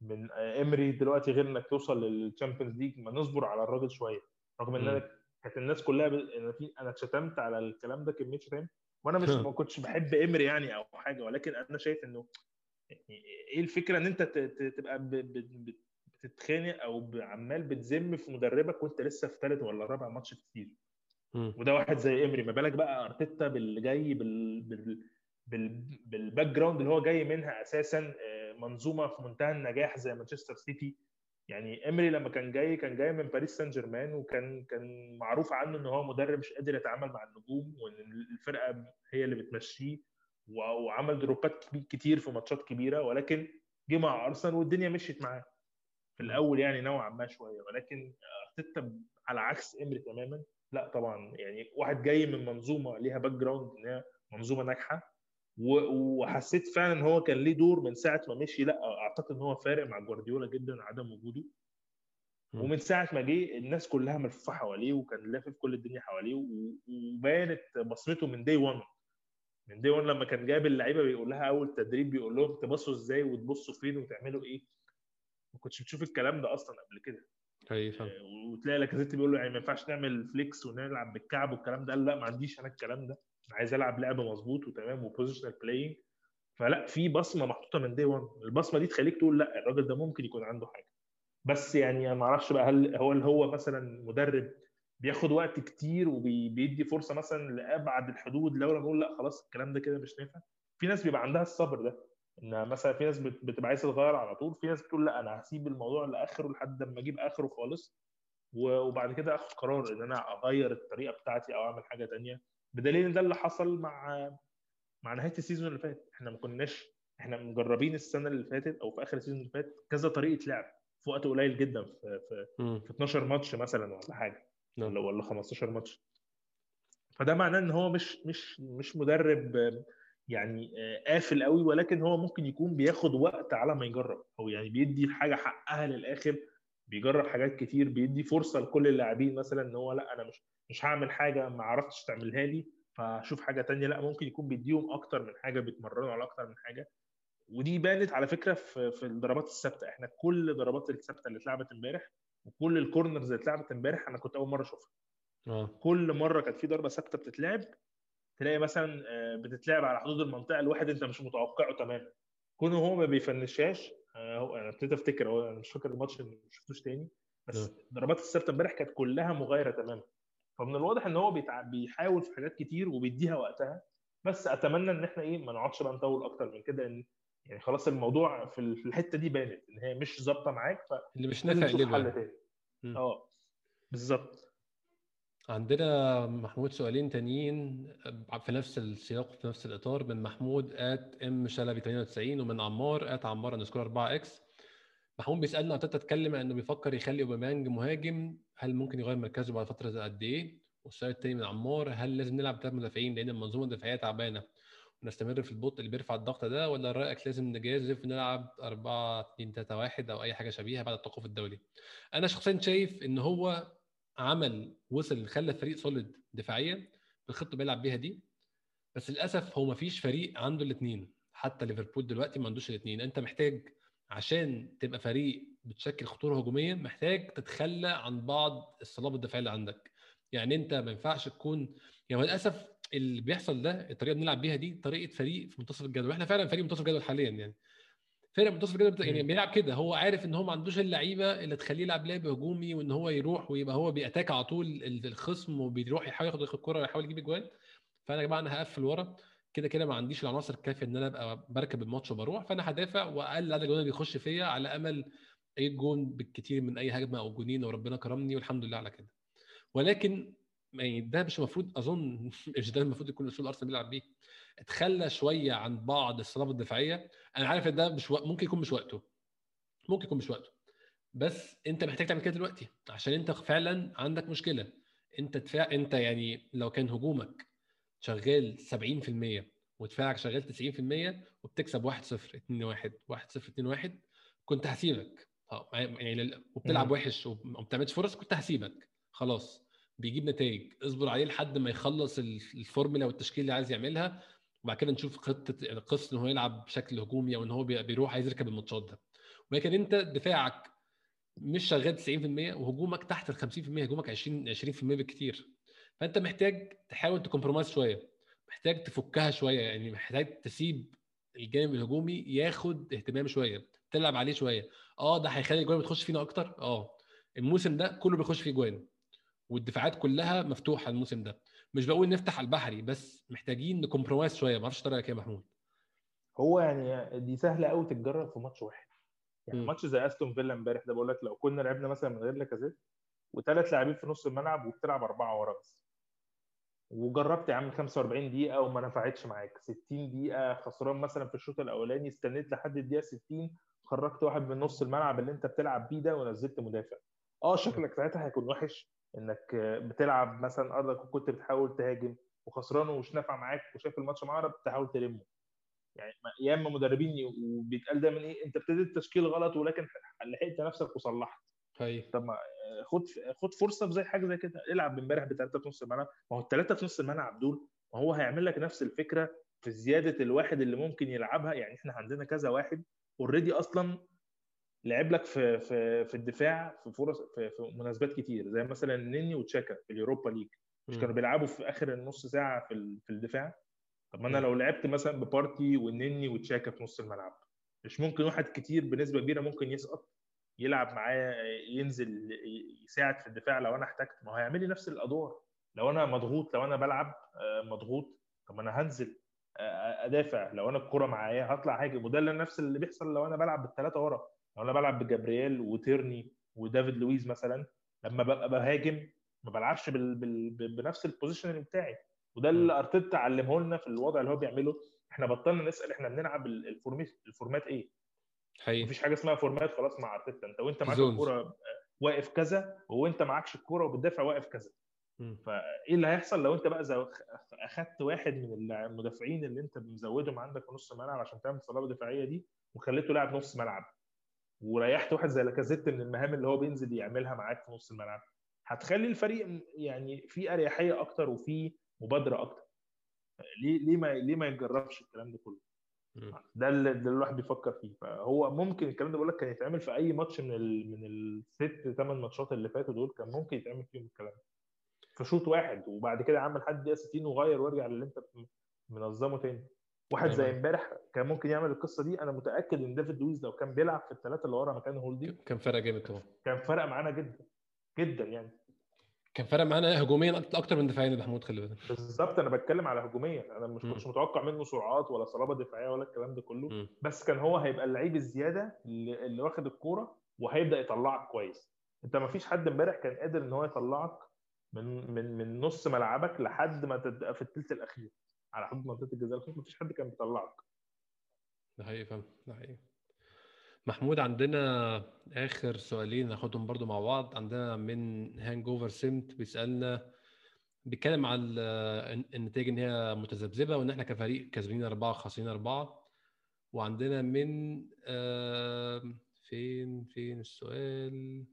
من امري دلوقتي غير إنك توصل لل Champions League ما نصبر على الراجل شوية. رغم إن أنا كانت الناس كلها ب... أنا في أنا اتشتمت على الكلام ده كمية شتايم. وأنا مش ما كنتش بحب امري يعني أو حاجة ولكن أنا شايف إنه إيه الفكرة إن أنت تبقى ب... ب... بتتخانق أو عمال بتذم في مدربك وأنت لسه في ثالث ولا رابع ماتش ال season وده واحد زي امري ما بالك بقى أرتيتا باللي جاي بال... بال... بال... بال background اللي هو جاي منها أساسا منظومة في منتهى النجاح زي مانشستر سيتي. يعني امري لما كان جاي كان جاي من باريس سان جيرمان وكان كان معروف عنه إن هو مدرب مش قادر يتعامل مع النجوم وإن الفرقة هي اللي بتمشيه وعمل دروبات كتير في ماتشات كبيرة. ولكن جه مع أرسنال والدنيا مشيت معاه. في الأول يعني نوعا ما شوية ولكن ارتيتا على عكس إمري تماما. لا طبعا يعني واحد جاي من منظومة ليها background إن هي منظومة ناجحة وحسيت فعلا إن هو كان ليه دور من ساعة ما مشي. لا أعتقد إن هو فارق مع جوارديولا جدا عدم وجوده. ومن ساعة ما جه الناس كلها ملفوفه حواليه وكان لافف كل الدنيا حواليه وبانت بصمته من day 1 من day 1 لما كان جايب اللعيبة بيقول لها أول تدريب بيقول لهم تبصوا إزاي وتبصوا فين وتعملوا إيه. ما كنتش بتشوف الكلام ده أصلا قبل كده. أيوه وتلاقي لاكازيت بيقول له يعني ما ينفعش نعمل flicks ونلعب بالكعب والكلام ده. قال لا ما عنديش أنا الكلام ده. أنا عايز ألعب لعب مظبوط وتمام و positional playing فلا في بصمة محطوطة من day 1 البصمة دي تخليك تقول لا الراجل ده ممكن يكون عنده حاجة. بس يعني ما أعرفش بقى هل هو اللي هو مثلا مدرب بياخد وقت كتير وبيدي فرصة مثلا لأبعد الحدود لو نقول لا خلاص الكلام ده كده مش نافع؟ في ناس بيبقى عندها الصبر ده. إن مثلا في ناس بتبقى عايزه تغير على طول في ناس بتقول لأ أنا هسيب الموضوع لآخره لحد ما أجيب آخره خالص. وبعد كده آخد قرار إن أنا أغير الطريقة بتاعتي أو أعمل حاجة تانية. بدليل إن ده اللي حصل مع مع نهاية ال season اللي فات. إحنا ما كناش إحنا مجربين السنة اللي فاتت أو في آخر ال season اللي فات كذا طريقة لعب في وقت قليل جدا في في, في 12 ماتش مثلا ولا حاجة. ولا ولا 15 ماتش. فده معناه إن هو مش مش مش مدرب يعني قافل قوي ولكن هو ممكن يكون بياخد وقت على ما يجرب. أو يعني بيدي الحاجة حقها للآخر بيجرب حاجات كتير بيدي فرصة لكل اللاعبين مثلا إن هو لأ أنا مش مش هعمل حاجة ما عرفتش تعملها لي فأشوف حاجة تانية. لأ ممكن يكون بيديهم أكتر من حاجة بيتمرنوا على أكتر من حاجة. ودي بانت على فكرة في في الضربات الثابتة. إحنا كل الضربات الثابتة اللي اتلعبت امبارح وكل الكورنرز اللي اتلعبت امبارح أنا كنت أول مرة أشوفها. آه. كل مرة كانت في ضربة ثابتة بتتلعب تلاقي مثلا آه، بتتلعب على حدود المنطقة الواحد أنت مش متوقعه تماما كونه هو ما بيفنشهاش آه، أنا ابتديت أفتكر هو أنا مش فاكر الماتش ما شفتوش تاني بس نعم. ضربات الثابته امبارح كانت كلها مغايرة تماما فمن الواضح إن هو. بيحاول في حاجات كتير وبيديها وقتها بس أتمنى إن إحنا إيه ما نقعدش بقى نطول أكتر من كده إن يعني خلاص الموضوع في ال- في الحتة دي بانت إن هي مش ظابطة معاك اللي مش نافع حل. تاني. آه بالظبط عندنا محمود سؤالين تانيين في نفس السياق في نفس الإطار من محمود at M شلبي 98 ومن عمار at عمار underscore 4 X محمود بيسألنا ارتيتا اتكلم إنه بيفكر يخلي أوباميانج مهاجم هل ممكن يغير مركزه بعد فترة قد إيه؟ والسؤال التاني من عمار هل لازم نلعب ثلاث مدافعين لأن المنظومة الدفاعية تعبانة ونستمر في البطء اللي بيرفع الضغط ده ولا رأيك لازم نجازف ونلعب 4 2 3 1 أو أي حاجة شبيهة بعد التوقف الدولي؟ أنا شخصيا شايف إن هو عمل وصل خلى الفريق سوليد دفاعيا بالخطة بيلعب بيها دي. بس للأسف هو ما فيش فريق عنده الاثنين حتى ليفربول دلوقتي ما عندوش الاثنين أنت محتاج عشان تبقى فريق بتشكل خطورة هجومية محتاج تتخلى عن بعض الصلابة الدفاعية اللي عندك. يعني أنت ما ينفعش تكون يعني للأسف اللي بيحصل ده الطريقة اللي بنلعب بيها دي طريقة فريق في منتصف الجدول. وإحنا فعلا فريق منتصف الجدول حاليا يعني. فرق منتصف الجدول يعني. بيلعب كده هو عارف إن هو ما عندوش اللعيبة اللي تخليه يلعب لعب هجومي وإن هو يروح ويبقى هو بيأتاك على طول ال- الخصم وبيروح يحاول ياخد الكرة ويحاول يجيب اجوان فأنا يا جماعة أنا هقفل ورا كده كده ما عنديش العناصر الكافية إن أنا أبقى بركب الماتش وبروح. فأنا هدافع وأقل عدد الجوان اللي بيخش فيا على أمل أي جون بالكتير من أي هجمة أو جونين وربنا كرمني والحمد لله على كده. ولكن يعني ده مش المفروض أظن مش ده المفروض يكون أسلوب ارسنال بيلعب بيه. اتخلى شوية عن بعض الصلابة الدفاعية. أنا عارف إن ده مش وق... ممكن يكون مش وقته. ممكن يكون مش وقته. بس أنت محتاج تعمل كده دلوقتي عشان أنت فعلا عندك مشكلة. أنت دفاع أنت يعني لو كان هجومك شغال 70% ودفاعك شغال 90% وبتكسب 1-0 2-1 1-0 2-1 كنت هسيبك. آه يعني وبتلعب. وحش وما بتعملش فرص كنت هسيبك. خلاص. بيجيب نتائج. اصبر عليه لحد ما يخلص ال- الفورمولا والتشكيل اللي عايز يعملها. وبعد كده نشوف خطة قصه إن هو يلعب بشكل هجومي أو إن هو بي- بيروح عايز يركب الماتشات ده. ولكن أنت دفاعك مش شغال 90% وهجومك تحت ال 50% هجومك 20 20% بالكتير فأنت محتاج تحاول ت compromise شوية محتاج تفكها شوية يعني محتاج تسيب الجانب الهجومي ياخد اهتمام شوية تلعب عليه شوية. آه ده هيخلي الجوان بتخش فينا أكتر؟ آه. الموسم ده كله بيخش فيه جوان والدفاعات كلها مفتوحة الموسم ده. مش بقول نفتح على البحري بس محتاجين ن compromise شوية. ما أعرفش طريقك يا محمود؟ هو يعني دي سهلة قوي تتجرب في ماتش واحد. يعني مم. ماتش زي أستون فيلا امبارح ده بقول لك لو كنا لعبنا مثلا من غير لاكازيت وثلاث لاعبين في نص الملعب وبتلعب أربعة ورا بس. وجربت يا عم 45 دقيقة وما نفعتش معاك. 60 دقيقة خسران مثلا في الشوط الأولاني استنيت لحد الدقيقة 60 خرجت واحد من نص الملعب اللي أنت بتلعب بيه ده ونزلت مدافع. آه شكلك ساعتها هيكون وحش. إنك بتلعب مثلا أرضك وكنت بتحاول تهاجم وخسران ومش نافع معاك وشايف الماتش معرض تحاول تلمه. يعني يا إما مدربين وبيتقال دايما إيه أنت ابتديت تشكيل غلط ولكن لحقت نفسك وصلحت. هاي طب ما خد خد فرصة في زي حاجة زي كده. العب امبارح بثلاثه في نص الملعب. ما هو الثلاثه في نص الملعب دول ما هو هيعمل لك نفس الفكرة في زيادة الواحد اللي ممكن يلعبها. يعني إحنا عندنا كذا واحد already أصلا لعب لك في في في الدفاع في فرص في, في مناسبات كتير زي مثلا نيني وتشاكا في اليوروبا ليج. مش كانوا بيلعبوا في آخر النص ساعة في في الدفاع؟ طب ما أنا. لو لعبت مثلا ببارتي والنني وتشاكا في نص الملعب مش ممكن واحد كتير بنسبة كبيرة ممكن يسقط يلعب معاه ينزل يساعد في الدفاع لو أنا احتجت؟ ما هو هيعمل لي نفس الأدوار. لو أنا مضغوط لو أنا بلعب آه، مضغوط طب أنا هنزل آه، أدافع. لو أنا الكرة معايا هطلع هاجم. وده اللي نفس اللي بيحصل لو أنا بلعب بالثلاثه ورا. لو أنا بلعب بجابرييل وتيرني ودافيد لويز مثلا لما ببقى بهاجم ما بلعبش بال... بال... بنفس البوزيشن بتاعي. وده اللي أرتيتا علمه لنا في الوضع اللي هو بيعمله. إحنا بطلنا نسأل إحنا بنلعب ال- ال format ال format إيه؟ حقيقي. مفيش حاجة اسمها فورمات خلاص مع أرتيتا. أنت وأنت معاك. الكورة واقف كذا وأنت معكش الكورة وبتدافع واقف كذا. فإيه اللي هيحصل لو أنت بقى زو... أخدت واحد من المدافعين اللي أنت مزودهم عندك في نص الملعب عشان تعمل صلابه دفاعية دي وخليته لاعب نص ملعب؟ وريحت واحد زي لاكازيت من المهام اللي هو بينزل يعملها معاك في نص الملعب. هتخلي الفريق يعني في أريحية أكتر وفي مبادرة أكتر. ليه ليه ما ليه ما يجربش الكلام ده كله؟ ده اللي, ده الواحد بيفكر فيه. فهو ممكن الكلام ده بقول لك كان يتعمل في أي ماتش من ال من الست ثمان ماتشات اللي فاتوا دول كان ممكن يتعمل فيهم الكلام ده. في شوط واحد وبعد كده عمل لحد دقيقة 60 وغير وارجع للي انت منظمه تاني. واحد زي امبارح كان ممكن يعمل القصة دي. أنا متأكد إن ديفيد لويز لو كان بيلعب في الثلاثه اللي ورا مكان هولدنج كان فرق جامد طبعا. كان فرق معانا جدا جدا يعني. كان فرق معانا هجوميا أكتر من دفاعيا محمود خلي بالك. بالظبط أنا بتكلم على هجوميا. أنا مش مش متوقع منه سرعات ولا صلابة دفاعية ولا الكلام ده كله. م. بس كان هو هيبقى اللعيب الزيادة اللي, اللي واخد الكورة وهيبدأ يطلعك كويس. أنت ما فيش حد امبارح كان قادر إن هو يطلعك من من من نص ملعبك لحد ما تبقى في الثلث الأخير. على حدود منطقة الجزاء ما فيش حد كان بيطلعك. ده حقيقي فاهم ده حقيقي. محمود عندنا آخر سؤالين ناخدهم برضو مع بعض. عندنا من hangover سيمت بيسألنا بيتكلم على النتائج إن هي متذبذبة وإن إحنا كفريق كسبانين أربعة وخاسرين أربعة. وعندنا من فين فين السؤال؟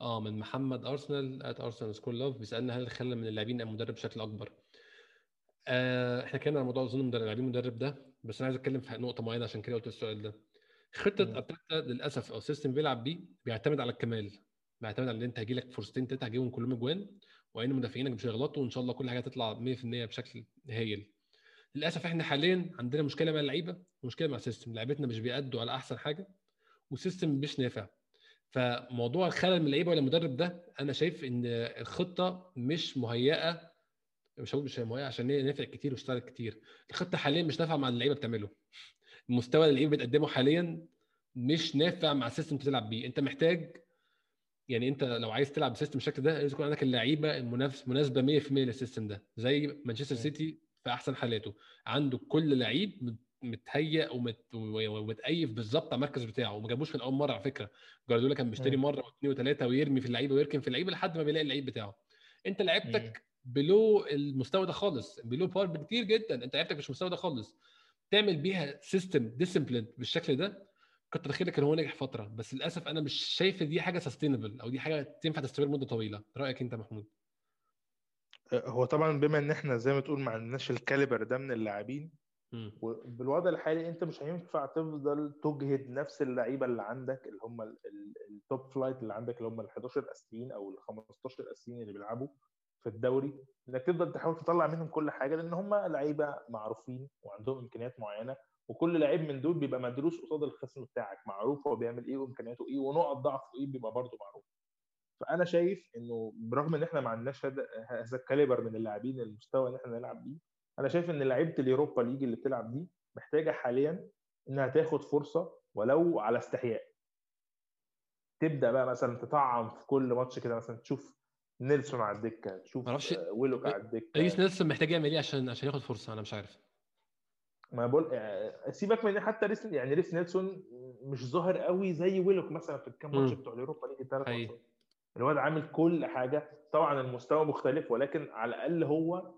آه من محمد أرسنال at ارسنال school love بيسألنا هل الخلل من اللاعبين المدرب بشكل أكبر؟ آه إحنا اتكلمنا عن موضوع اظن لاعبين المدرب ده بس أنا عايز أتكلم في نقطة معينة عشان كده قلت السؤال ده. خطة أرتيتا للأسف أو system بيلعب بيه بيعتمد على الكمال بيعتمد على إن أنت هيجي لك فرصتين ثلاثة هتجيبهم كلهم أجوان وإن مدافعينك مش هيغلطوا وإن شاء الله كل حاجة تطلع 100% بشكل هايل. للأسف إحنا حاليا عندنا مشكلة مع اللعيبة ومشكله مع ال system لعيبتنا مش بيأدوا على أحسن حاجة وال system مش نافع. فموضوع الخلل من اللعيبة ولا المدرب ده أنا شايف إن الخطة مش مهيئة مش هقول مش مهيئه عشان هي نفعت كتير واشتغلت كتير. الخطه حاليا مش نافعه مع اللعيبة بتعمله. المستوى اللي اللعيبه بتقدمه حاليا مش نافع مع ال system بتلعب بيه. انت محتاج يعني انت لو عايز تلعب ب system بالشكل ده لازم يكون عندك اللعيبة المنافس مناسبة 100% لل system ده. زي مانشستر سيتي في أحسن حالاته. عنده كل لعيب متهيأ ومت... ومتأيف بالظبط على المركز بتاعه. وما جابوش من أول مرة على فكرة. جوارديولا كان بيشتري مرة واثنين وثلاثه ويرمي في اللعيبة ويركن في اللعيبة لحد ما بيلاقي اللعيب بتاعه. انت لعيبتك below المستوى ده خالص. below par بكتير جدا. أنت لعيبتك مش المستوى ده خالص. تعمل بيها system discipline بالشكل ده كنت لك كان هو نجح فترة. بس للأسف أنا مش شايف دي حاجة sustainable أو دي حاجة تنفع تستمر مده طويلة. رأيك أنت محمود؟ هو طبعا بما إن إحنا زي ما تقول ما عندناش ال caliber ده من اللاعبين وبالوضع الحالي أنت مش هينفع تفضل تجهد نفس اللعيبة اللي عندك اللي هم ال top flight اللي عندك اللي هم ال 11 الاساسيين أو ال 15 الاساسيين اللي بيلعبوا. في الدوري إنك تفضل تحاول تطلع منهم كل حاجة لأن هم لعيبة معروفين وعندهم إمكانيات معينة وكل لعيب من دول بيبقى مدروس قصاد الخصم بتاعك. معروف هو بيعمل إيه وإمكانياته إيه ونقط ضعفه إيه بيبقى برضه معروف. فأنا شايف إنه برغم إن إحنا ما عندناش هذا ال caliber من اللاعبين المستوى اللي إحنا نلعب بيه أنا شايف إن لعيبة ال Europa League اللي بتلعب دي محتاجة حاليا إنها تاخد فرصة ولو على استحياء. تبدأ بقى مثلا تطعم في كل ماتش كده مثلا تشوف نيلسون على الدكة تشوف معرفش ويلوك على الدكة. ريس نيلسون محتاج يعمل إيه عشان عشان ياخد فرصة؟ أنا مش عارف. ما بقول سيبك من حتى ريس يعني ريس نيلسون مش ظاهر قوي زي ويلوك مثلا في الكام ماتش بتوع ال Europa League الثلاث ماتشات. الواد عامل كل حاجة. طبعا المستوى مختلف ولكن على الأقل هو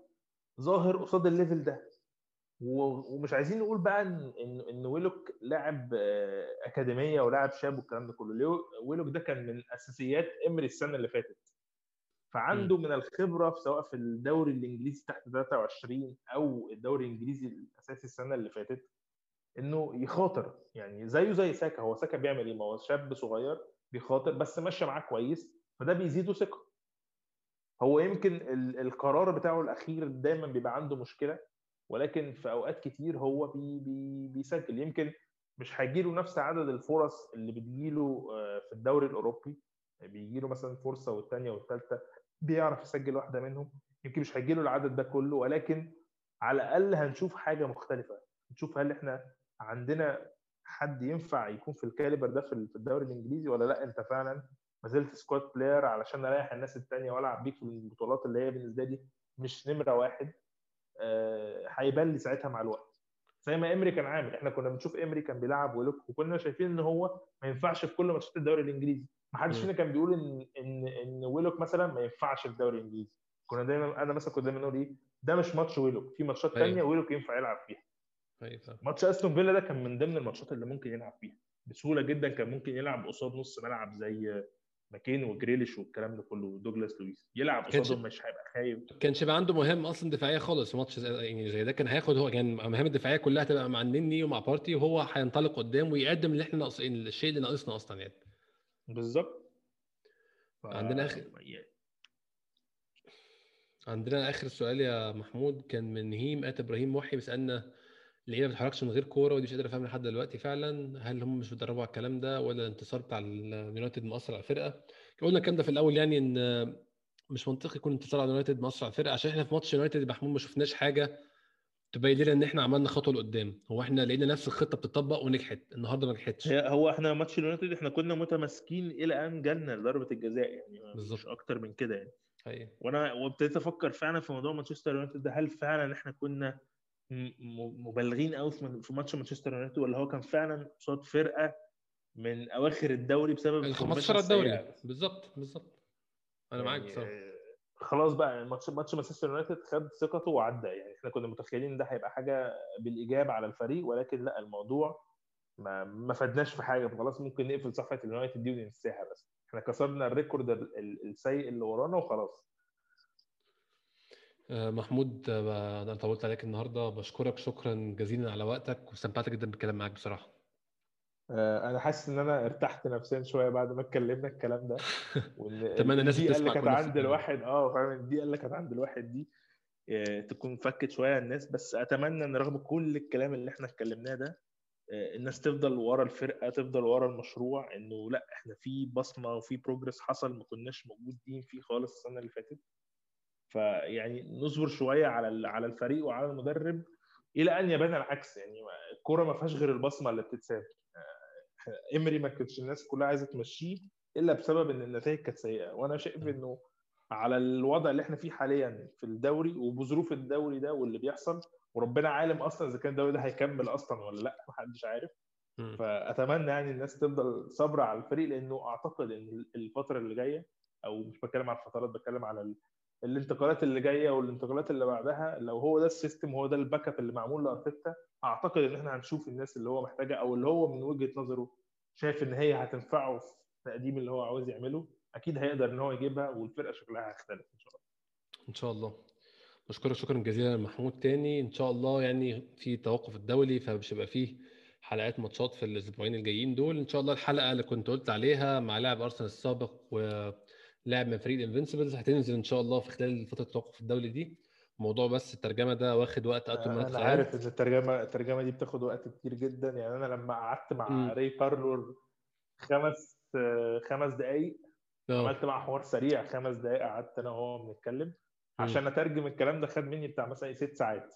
ظاهر قصاد ال level ده. ومش عايزين نقول بقى ان ان ويلوك لاعب أكاديمية ولاعب شاب والكلام ده كله. ويلوك ده كان من أساسيات امري السنة اللي فاتت. فعنده من الخبرة في سواء في الدوري الإنجليزي تحت 23 أو الدوري الإنجليزي الأساسي السنة اللي فاتت إنه يخاطر يعني زيه زي ساكا هو ساكا بيعمل إيه؟ ما هو شاب صغير بيخاطر بس ماشية معاه كويس فده بيزيده ثقة. هو يمكن القرار بتاعه الأخير دايما بيبقى عنده مشكلة ولكن في أوقات كتير هو بي بي بيسجل. يمكن مش هيجيله نفس عدد الفرص اللي بتجيله في الدوري الأوروبي. بيجيله مثلا فرصة والثانيه والثالثه بيعرف يسجل واحدة منهم. يمكن مش هيجيله العدد ده كله ولكن على الأقل هنشوف حاجة مختلفة. نشوف هل إحنا عندنا حد ينفع يكون في ال caliber ده في الدوري الإنجليزي ولا لأ؟ أنت فعلا ما زلت squad player علشان أريح الناس الثانية وألعب بيك في البطولات اللي هي بالنسبة لي مش نمرة واحد. هيبان لي ساعتها مع الوقت. زي ما إمري كان عامل. إحنا كنا بنشوف إمري كان بيلعب ويلوك وكنا شايفين إن هو ما ينفعش في كل ماتشات الدوري الإنجليزي. ما حدش فينا كان بيقول ان ان إن ويلوك مثلا ما ينفعش في الدوري الانجليزي كنا دايما أنا مثلا كنت دايما نقول إيه ده مش ماتش ويلوك في ماتشات ثانية ويلوك ينفع يلعب فيها. أيوة. ماتش أستون فيلا ده كان من ضمن الماتشات اللي ممكن يلعب فيها. بسهولة جدا كان ممكن يلعب قصاد نص ملعب زي ماكجين وجريليش والكلام ده كله ودوجلاس لويس. يلعب قصادهم مش هيبقى خايف. كانش يبقى عنده مهام أصلا دفاعية خالص في ماتش يعني زي ده. كان هياخد هو كان المهام الدفاعية كلها هتبقى مع النني ومع بارتي وهو هينطلق قدام ويقدم اللي إحنا ناقصين الشيء اللي ناقصنا أصلا يعني. بالظبط. ف... عندنا اخر عندنا آخر سؤال يا محمود. كان من هيم آت إبراهيم محي بيسألنا ليه ما بتتحركش من غير كورة ودي مش قادر افهم لحد دلوقتي فعلا. هل هم مش بيتدربوا على الكلام ده ولا الانتصار بتاع اليونايتد مأثر على الفرقة؟ قلنا الكلام ده في الأول يعني إن مش منطقي يكون انتصار على اليونايتد مأثر على الفرقة عشان إحنا في ماتش يونايتد محمود ما شفناش حاجة. تبين لنا إن إحنا عملنا خطوة لقدام. هو إحنا لقينا نفس الخطة بتطبق ونجحت النهارده ما نجحتش. هو إحنا ماتش اليونايتد إحنا كنا متماسكين إلى أن جالنا ضربة الجزاء يعني بالزبط. مش أكتر من كده يعني. أيه. وأنا وابتديت أفكر فعلا في موضوع مانشستر يونايتد ده هل فعلا إحنا كنا مبالغين قوي في ماتش مانشستر يونايتد ولا هو كان فعلا قصاد فرقة من أواخر الدوري بسبب ال 15 الدوري. بالظبط بالظبط. أنا يعني معاك بصراحة. خلاص بقى ماتش ماتش مانشستر يونايتد خد ثقته وعدى. يعني إحنا كنا متخيلين ده هيبقى حاجة بالإيجاب على الفريق ولكن لأ الموضوع ما ما فادناش في حاجة. خلاص ممكن نقفل صفحة اليونايتد دي وننساها بس. إحنا كسرنا ال record السيء اللي ورانا وخلاص. آه، محمود آه، أنا طولت عليك النهارده. بشكرك شكرا جزيلا على وقتك واستمتعت جدا بالكلام معاك بصراحة. أنا حاسس إن أنا ارتحت نفسيا شوية بعد ما اتكلمنا الكلام ده اتمنى الناس تسمع اللي كانت عند الواحد آه فاهم؟ الدقيقه اللي كانت عند الواحد دي تكون فكت شوية الناس. بس أتمنى إن رغم كل الكلام اللي إحنا اتكلمناه ده الناس تفضل ورا الفرقة تفضل ورا المشروع إنه لأ إحنا في بصمة وفي بروجرس حصل ما كناش موجودين فيه خالص السنة اللي فاتت. فيعني نصبر شوية على على الفريق وعلى المدرب إلى أن يبان العكس. يعني الكورة ما فيهاش غير البصمة اللي بتتساب. امري ما كانتش الناس كلها عايزة تمشيه إلا بسبب إن النتائج كانت سيئة. وأنا شايف إنه على الوضع اللي إحنا فيه حاليا في الدوري وبظروف الدوري ده واللي بيحصل وربنا عالم أصلا إذا كان الدوري ده هيكمل أصلا ولا لأ محدش عارف. فأتمنى يعني الناس تفضل صابرة على الفريق لأنه أعتقد إن الفترة اللي جاية أو مش بتكلم على الفترات بتكلم على الانتقالات اللي جاية والانتقالات اللي بعدها لو هو ده ال system هو ده ال backup اللي معمول لأرتيتا أعتقد إن إحنا هنشوف الناس اللي هو محتاجها أو اللي هو من وجهة نظره شايف إن هي هتنفعه في التقديم اللي هو عاوز يعمله أكيد هيقدر إن هو يجيبها والفرقة شكلها هيختلف إن شاء الله. إن شاء الله. بشكرك شكرا جزيلا محمود. تاني إن شاء الله يعني في توقف الدولي فمش هيبقى فيه حلقات ماتشات في الأسبوعين الجايين دول. إن شاء الله الحلقة اللي كنت قلت عليها مع لاعب أرسنال السابق و لاعب من فريق ال Invincibles هتنزل إن شاء الله في خلال فترة التوقف الدولي دي موضوع بس الترجمة ده واخد وقت قد ما أنا عارف إن الترجمة الترجمة دي بتاخد وقت كتير جدا. يعني أنا لما قعدت مع راي بارلور خمس خمس دقائق عملت مع حوار سريع. خمس دقائق قعدت أنا وهو بنتكلم. عشان أترجم الكلام ده خد مني بتاع مثلا ست ساعات.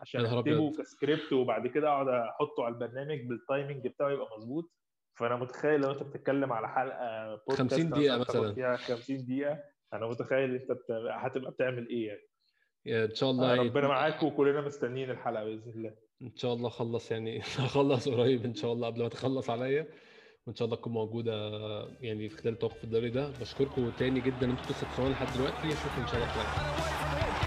عشان أكتبه كسكريبت وبعد كده أقعد أحطه على البرنامج بال timing بتاعه يبقى مظبوط. فانا متخيل لو انت بتتكلم على حلقة بودكاست 50 دقيقة مثلا. فيها 50 دقيقة أنا متخيل أنت هتبقى بتعمل إيه يعني. إن شاء الله ربنا معاك وكلنا مستنيين الحلقة بإذن الله. إن شاء الله اخلص يعني. اخلص قريب إن شاء الله قبل ما تخلص عليا. وإن شاء الله تكون موجودة يعني في خلال توقف الدوري ده. بشكركم تاني جدا. أنتوا لسه بتسمعونا لحد دلوقتي. أشوفكم إن شاء الله خير.